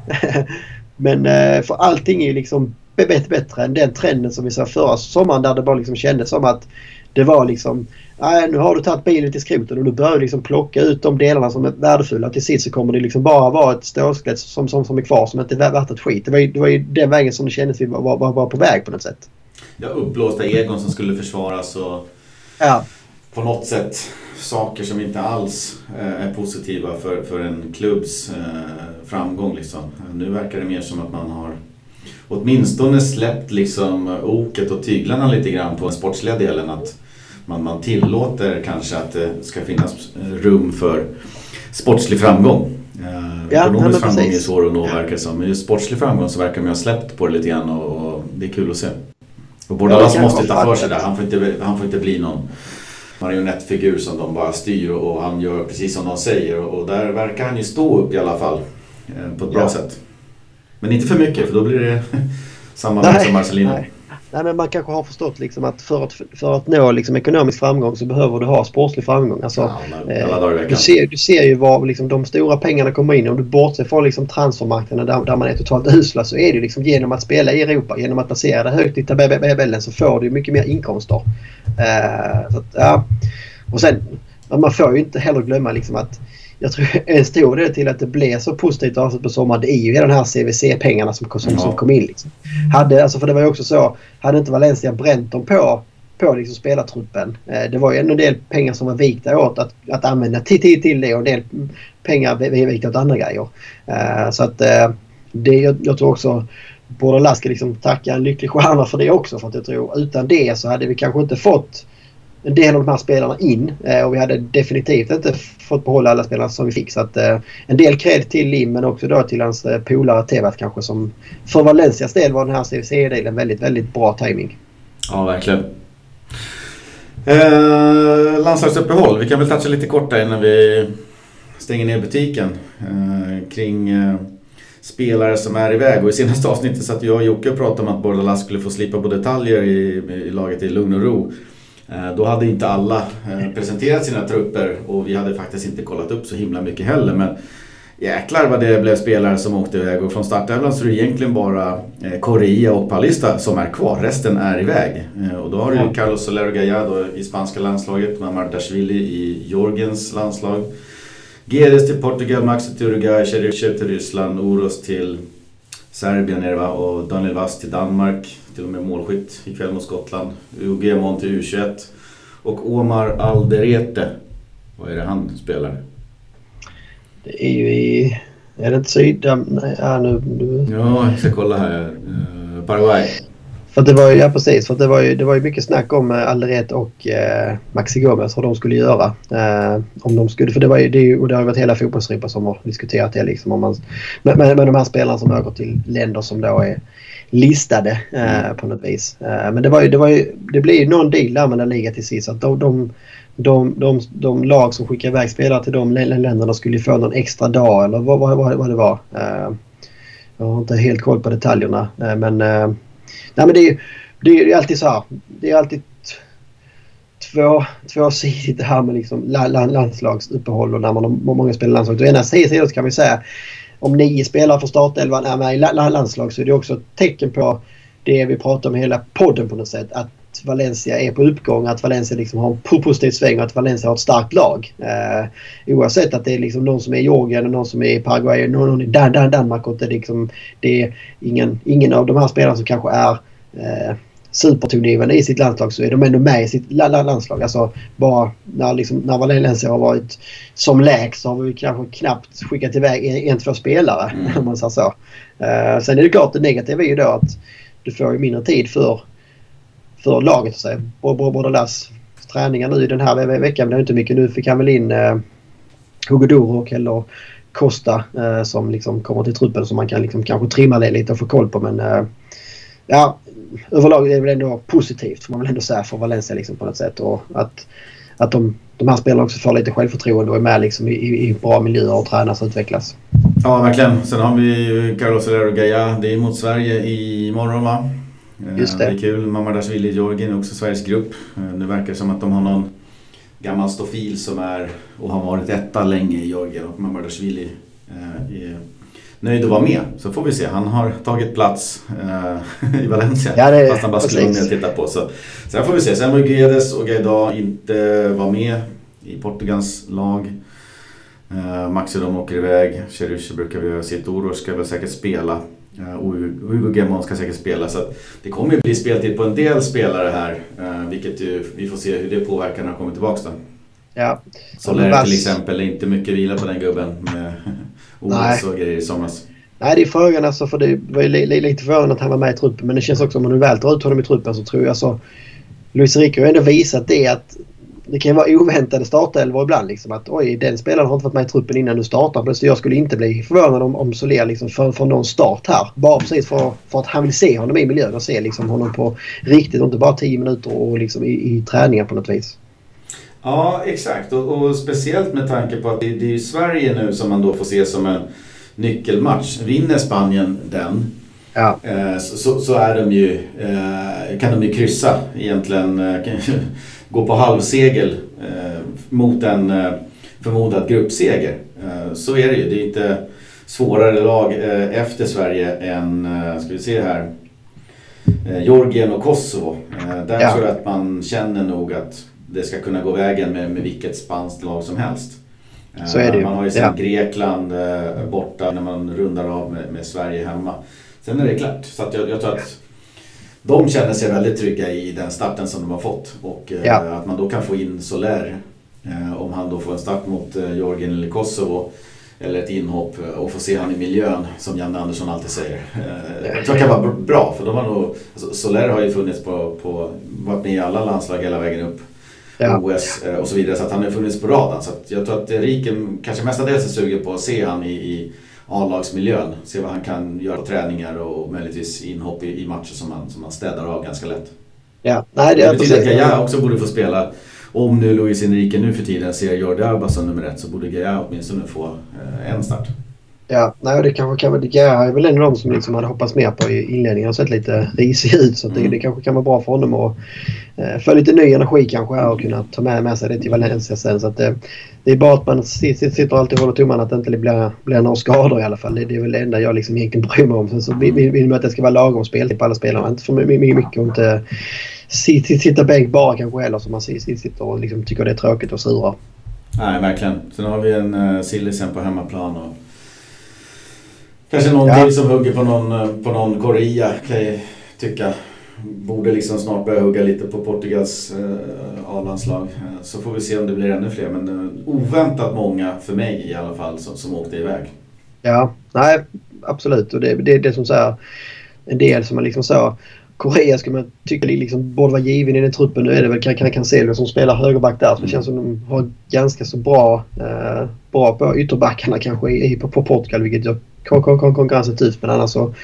Speaker 2: Men eh, för allting är ju liksom bättre, bättre än den trenden som vi såg förra sommaren där det bara liksom kändes som att det var liksom Nej, nu har du tagit bilen till skroten och du börjar liksom plocka ut de delarna som är värdefulla. Till sist så kommer det liksom bara vara ett stålskelett som, som, som är kvar som inte är värt ett skit. Det var ju, det var ju den vägen som det kändes vi var, var, var på väg på något sätt.
Speaker 1: Ja, uppblåsta egon som skulle försvaras och
Speaker 2: ja.
Speaker 1: På något sätt saker som inte alls eh, är positiva för, för en klubbs eh, framgång. Liksom. Nu verkar det mer som att man har åtminstone släppt liksom oket och tyglarna lite grann på den sportsliga delen. Att man, man tillåter kanske att det ska finnas rum för sportslig framgång. Eh, ja, Ekonomisk framgång är svår att nå verkar det som. Men just sportslig framgång så verkar man ha släppt på det lite grann och, och det är kul att se. Och Bordalas ja, måste ta för sig där. Han får, inte, han får inte bli någon marionettfigur som de bara styr och han gör precis som de säger. Och där verkar han ju stå upp i alla fall. Eh, på ett bra ja. sätt. Men inte för mycket för då blir det samma nej, som Marcelino. Nej.
Speaker 2: Nej, men man kanske har förstått liksom att för att, för att nå liksom ekonomisk framgång så behöver du ha sportslig framgång. Alltså, ja, eh, du, ser, du ser ju var liksom, de stora pengarna kommer in. Om du bortser från liksom, transfermarknaden där, där man är totalt usla så är det liksom genom att spela i Europa, genom att placera dig högt i tabellen så får du mycket mer inkomster. Eh, att, ja. Och sen, man får ju inte heller glömma liksom att jag tror en stor del till att det blev så positivt avslut på sommaren det är ju de här CVC-pengarna som, som, som kom in. Liksom. Hade, alltså för det var ju också så, hade inte Valencia bränt dem på, på liksom spelartruppen. Eh, det var ju en del pengar som var vikta åt att, att använda till, till, till det och en del pengar vikta åt andra grejer. Eh, så att eh, det, jag, jag tror också Bordelas ska liksom tacka en lycklig stjärna för det också. För att jag tror utan det så hade vi kanske inte fått en del av de här spelarna in eh, och vi hade definitivt inte fått behålla alla spelarna som vi fick. Så att, eh, en del cred till Lim men också då till hans eh, polare Tevat kanske som för Valencias del var den här CVC-delen väldigt, väldigt bra timing.
Speaker 1: Ja, verkligen. Eh, landslagsuppehåll. Vi kan väl toucha lite kort där innan vi stänger ner butiken. Eh, kring eh, spelare som är iväg. Och i senaste avsnittet satt jag och Jocke och pratade om att Bordalas skulle få slipa på detaljer i, i laget i lugn och ro. Eh, då hade inte alla eh, presenterat sina trupper och vi hade faktiskt inte kollat upp så himla mycket heller. Men jäklar vad det blev spelare som åkte iväg och från startelvan så är det egentligen bara eh, Correa och Paulista som är kvar. Resten är iväg. Och då har du ju Carlos Soler Gallardo i spanska landslaget, Mamardashvili i Georgiens landslag. Gedes till Portugal, Maxi till Uruguay, Cheryshev till Ryssland, Oros till Serbien är det va? och Daniel Vass till Danmark till och med målskytt ikväll mot Skottland. Ugemon till U21. Och Omar Alderete. Vad är det han spelar?
Speaker 2: Det är ju i... Är det inte Sydam... Nej, ja, nu.
Speaker 1: Ja, jag ska kolla här. Uh, Paraguay.
Speaker 2: För det var ju, ja precis, för det var ju, det var ju mycket snack om eh, Alderet och eh, Maxi Gomez vad de skulle göra. Eh, om de skulle, för det, var ju, det, och det har ju varit hela fotbollsripa som har diskuterat det. Liksom, om man, med, med, med de här spelarna som åker till länder som då är listade eh, mm. på något vis. Eh, men det, var ju, det, var ju, det blev ju någon deal där med den liga till sist. Att de, de, de, de, de lag som skickar iväg spelare till de länderna skulle få någon extra dag eller vad, vad, vad, vad det var. Eh, jag har inte helt koll på detaljerna. Eh, men, eh, nej, men det, är, det är alltid så här. Det är alltid två, tvåsidigt det här med liksom landslagsuppehåll och när man har många spelare i landslaget. Å ena sidan kan vi säga om nio spelare från startelvan är med i landslag så är det också ett tecken på det vi pratar om hela podden på något sätt. Att Valencia är på uppgång, att Valencia liksom har en positiv sväng och att Valencia har ett starkt lag. Eh, oavsett att det är liksom någon som är i Georgien och någon som är i Paraguay och någon i Dan Dan Danmark. Och det, är liksom, det är ingen, ingen av de här spelarna som kanske är eh, supertongivande i sitt landslag så är de ändå med i sitt landslag. Alltså bara när, liksom, när Valencia har varit som lägst så har vi kanske knappt skickat iväg en, en två spelare. Mm. Om man säger så. Uh, sen är det klart det negativa är ju då att du får ju mindre tid för, för laget. Sig. Både Lass träningar nu i den här veckan. Det är inte mycket. Nu fick han väl in eh, Hugo Duro eller Costa eh, som liksom kommer till truppen som man kan liksom kanske trimma det lite och få koll på. Men eh, ja, överlag är det väl ändå positivt får man väl ändå säga för Valencia liksom på något sätt. Och att, att de, de här spelarna också får lite självförtroende och är med liksom i, i bra miljöer och tränas och utvecklas.
Speaker 1: Ja, verkligen. Sen har vi Carlos Herrero Gaya. Det är mot Sverige imorgon va?
Speaker 2: Eh, Just det.
Speaker 1: Det är kul. Mamadashvili Georgien är också Sveriges grupp. Eh, nu verkar det som att de har någon gammal stofil som är och har varit etta länge i Georgien och Mamadashvili eh, är nöjd att vara med. Så får vi se. Han har tagit plats i Valencia.
Speaker 2: Ja, det,
Speaker 1: fast han bara skulle ner och titta på. Så, sen får vi se. Sen var Guedes och Gaida inte var med i Portugals lag. Uh, Maxidon åker iväg. Cherusha brukar vi göra sitt. Oro ska väl säkert spela. Uh, och Hugo Gemon ska säkert spela. Så det kommer ju bli speltid på en del spelare här. Uh, vilket ju, vi får se hur det påverkar när han kommer tillbaka då.
Speaker 2: Ja.
Speaker 1: Soler till exempel, är inte mycket vila på den gubben med OS och grejer i somras.
Speaker 2: Nej, det är frågan alltså. För det var ju lite förvånande att han var med i truppen. Men det känns också om man nu väl tar ut honom i truppen så tror jag så... Luis Enrique har ändå visat det att det kan ju vara oväntade startelvor ibland. Liksom, att oj, den spelaren har inte varit med i truppen innan du startar. Så jag skulle inte bli förvånad om, om Soler liksom får, får någon start här. Bara precis för, för att han vill se honom i miljön och se liksom honom på riktigt och inte bara 10 minuter och liksom i, i träningar på något vis.
Speaker 1: Ja, exakt. Och, och, speciellt med tanke på att det, det är Sverige nu som man då får se som en nyckelmatch. Vinner Spanien den
Speaker 2: ja.
Speaker 1: eh, så, så, är de ju, eh, kan de ju kryssa egentligen. Gå på halvsegel eh, mot en eh, förmodad gruppseger. Eh, så är det ju. Det är inte svårare lag efter Sverige än, ska vi se här, Georgien och Kosovo. där ja. tror jag att man känner nog att det ska kunna gå vägen med, med vilket spanskt lag som helst.
Speaker 2: Så är det ju.
Speaker 1: Man har ju sen ja. Grekland borta när man rundar av med, med, Sverige hemma. Sen är det klart. Så jag, jag tror att de känner sig väldigt trygga i den starten som de har fått. Och eh, ja. att man då kan få in Soler eh, om han då får en start mot eh, Georgien eller Kosovo eller ett inhopp och få se han i miljön som Janne Andersson alltid säger. Jag tror det kan vara bra för de har nog, alltså Soler har ju funnits på, på, varit med i alla landslag hela vägen upp. Ja. OS och så vidare så att han har funnits på radarn. Så jag tror att Riken kanske mestadels är sugen på att se han i, i A-lagsmiljön. Se vad han kan göra på träningar och möjligtvis inhopp i, i matcher som han, som han städar av ganska lätt.
Speaker 2: Ja, nej det,
Speaker 1: det betyder att Gaia också borde få spela. Om nu Luis Enrique nu för tiden ser Jordi Alba som nummer ett så borde Gaia åtminstone få eh, en start.
Speaker 2: Ja, nej, det kanske kan vara... Gaia är väl en av de som liksom hade hoppats mer på i inledningen och sett lite risig ut. Så det, mm. det kanske kan vara bra för honom att eh, få lite ny energi kanske och kunna ta med, med sig det till Valencia sen. Så att, eh, det är bara att man sitter och alltid håller tummarna att det inte blir, blir några skador i alla fall. Det, det är väl det enda jag liksom egentligen bryr mig om. Sen så vill vi att det ska vara lagom speltid på alla spelarna. Inte för mycket och inte sitta bänk bara kanske heller som man sitter och liksom tycker det är tråkigt och sura.
Speaker 1: Nej, verkligen. Sen har vi en uh, Sillisen på hemmaplan och kanske någon ja. till som hugger på någon, eh, på någon Korea kan jag tycka borde liksom snart börja hugga lite på Portugals eh, A-landslag. Eh, så får vi se om det blir ännu fler. Men eh, oväntat många, för mig i alla fall, som, som åkte iväg.
Speaker 2: Ja, nej absolut. Och det är det, det som så en del som man liksom så Korea skulle man tycka liksom borde vara given i den truppen. Nu är det väl kan, Cancelo som spelar högerback där. Så det känns som de har ganska så bra, eh, bra på ytterbackarna kanske i, på, på Portugal. Vilket gör konkurrensen tufft. Men annars så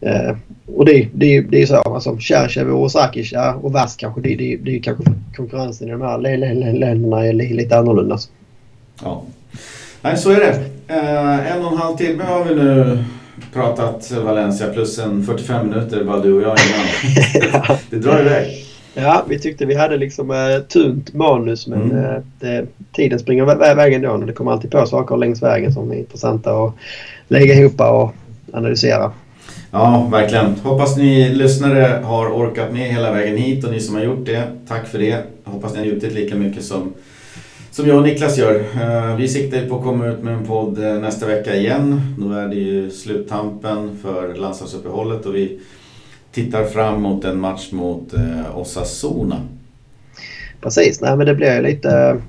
Speaker 2: Eh, och det, det, det är så. Alltså, Cherchev och Osakic ja, och Vass kanske. Det, det, det är kanske konkurrensen i de här länderna är lite annorlunda.
Speaker 1: Ja. Nej, så är det. Eh, en och en halv timme har vi nu pratat Valencia plus en 45 minuter bara du och jag innan. det drar iväg.
Speaker 2: Ja, vi tyckte vi hade liksom eh, tunt manus men mm. eh, det, tiden springer vä vägen då och det kommer alltid på saker längs vägen som är intressanta att lägga ihop och analysera.
Speaker 1: Ja, verkligen. Hoppas ni lyssnare har orkat med hela vägen hit och ni som har gjort det, tack för det. Hoppas ni har njutit lika mycket som, som jag och Niklas gör. Eh, vi siktar på att komma ut med en podd eh, nästa vecka igen. Då är det ju sluttampen för landslagsuppehållet och vi tittar fram mot en match mot eh, Osasuna.
Speaker 2: Precis, nej men det blir ju lite...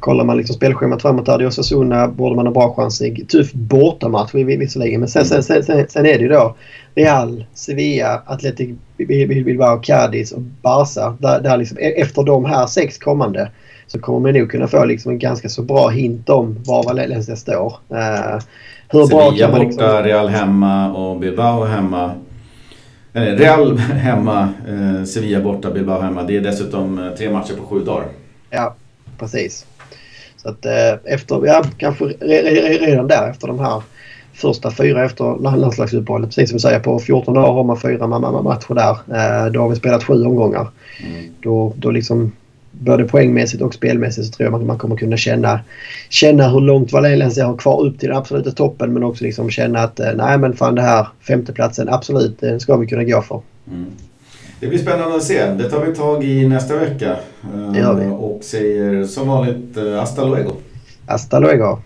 Speaker 2: kollar man liksom spelschemat framåt där. Det är Osasuna borde man ha bra chans i. Tuff bortamatch visserligen. Men sen, sen, sen, sen, är det ju då Real, Sevilla, Atletic, Bilbao, Cadiz och Barca. Där, där liksom, e-, efter de här sex kommande så kommer man nog kunna få liksom en ganska så bra hint om var Valencia står. Uh,
Speaker 1: hur Sevilla bra kan man liksom... borta, Real hemma och Bilbao hemma. Real hemma, eh, Sevilla borta, Bilbao hemma. Det är dessutom eh, tre matcher på sju dagar.
Speaker 2: Ja, precis. Så att eh, efter, ja, kanske redan där efter de här första fyra efter landslagsuppehållet. Precis som du säger, på 14 dagar har man fyra matcher där. Eh, då har vi spelat sju omgångar. Mm. Då, då liksom både poängmässigt och spelmässigt så tror jag att man kommer kunna känna, känna hur långt Valencia har kvar upp till den absoluta toppen men också liksom känna att eh, nej men fan det här femteplatsen absolut den ska vi kunna gå för. Mm.
Speaker 1: Det blir spännande att se. Det tar vi tag i nästa vecka.
Speaker 2: Det gör vi.
Speaker 1: Och säger som vanligt hasta luego.
Speaker 2: Hasta luego.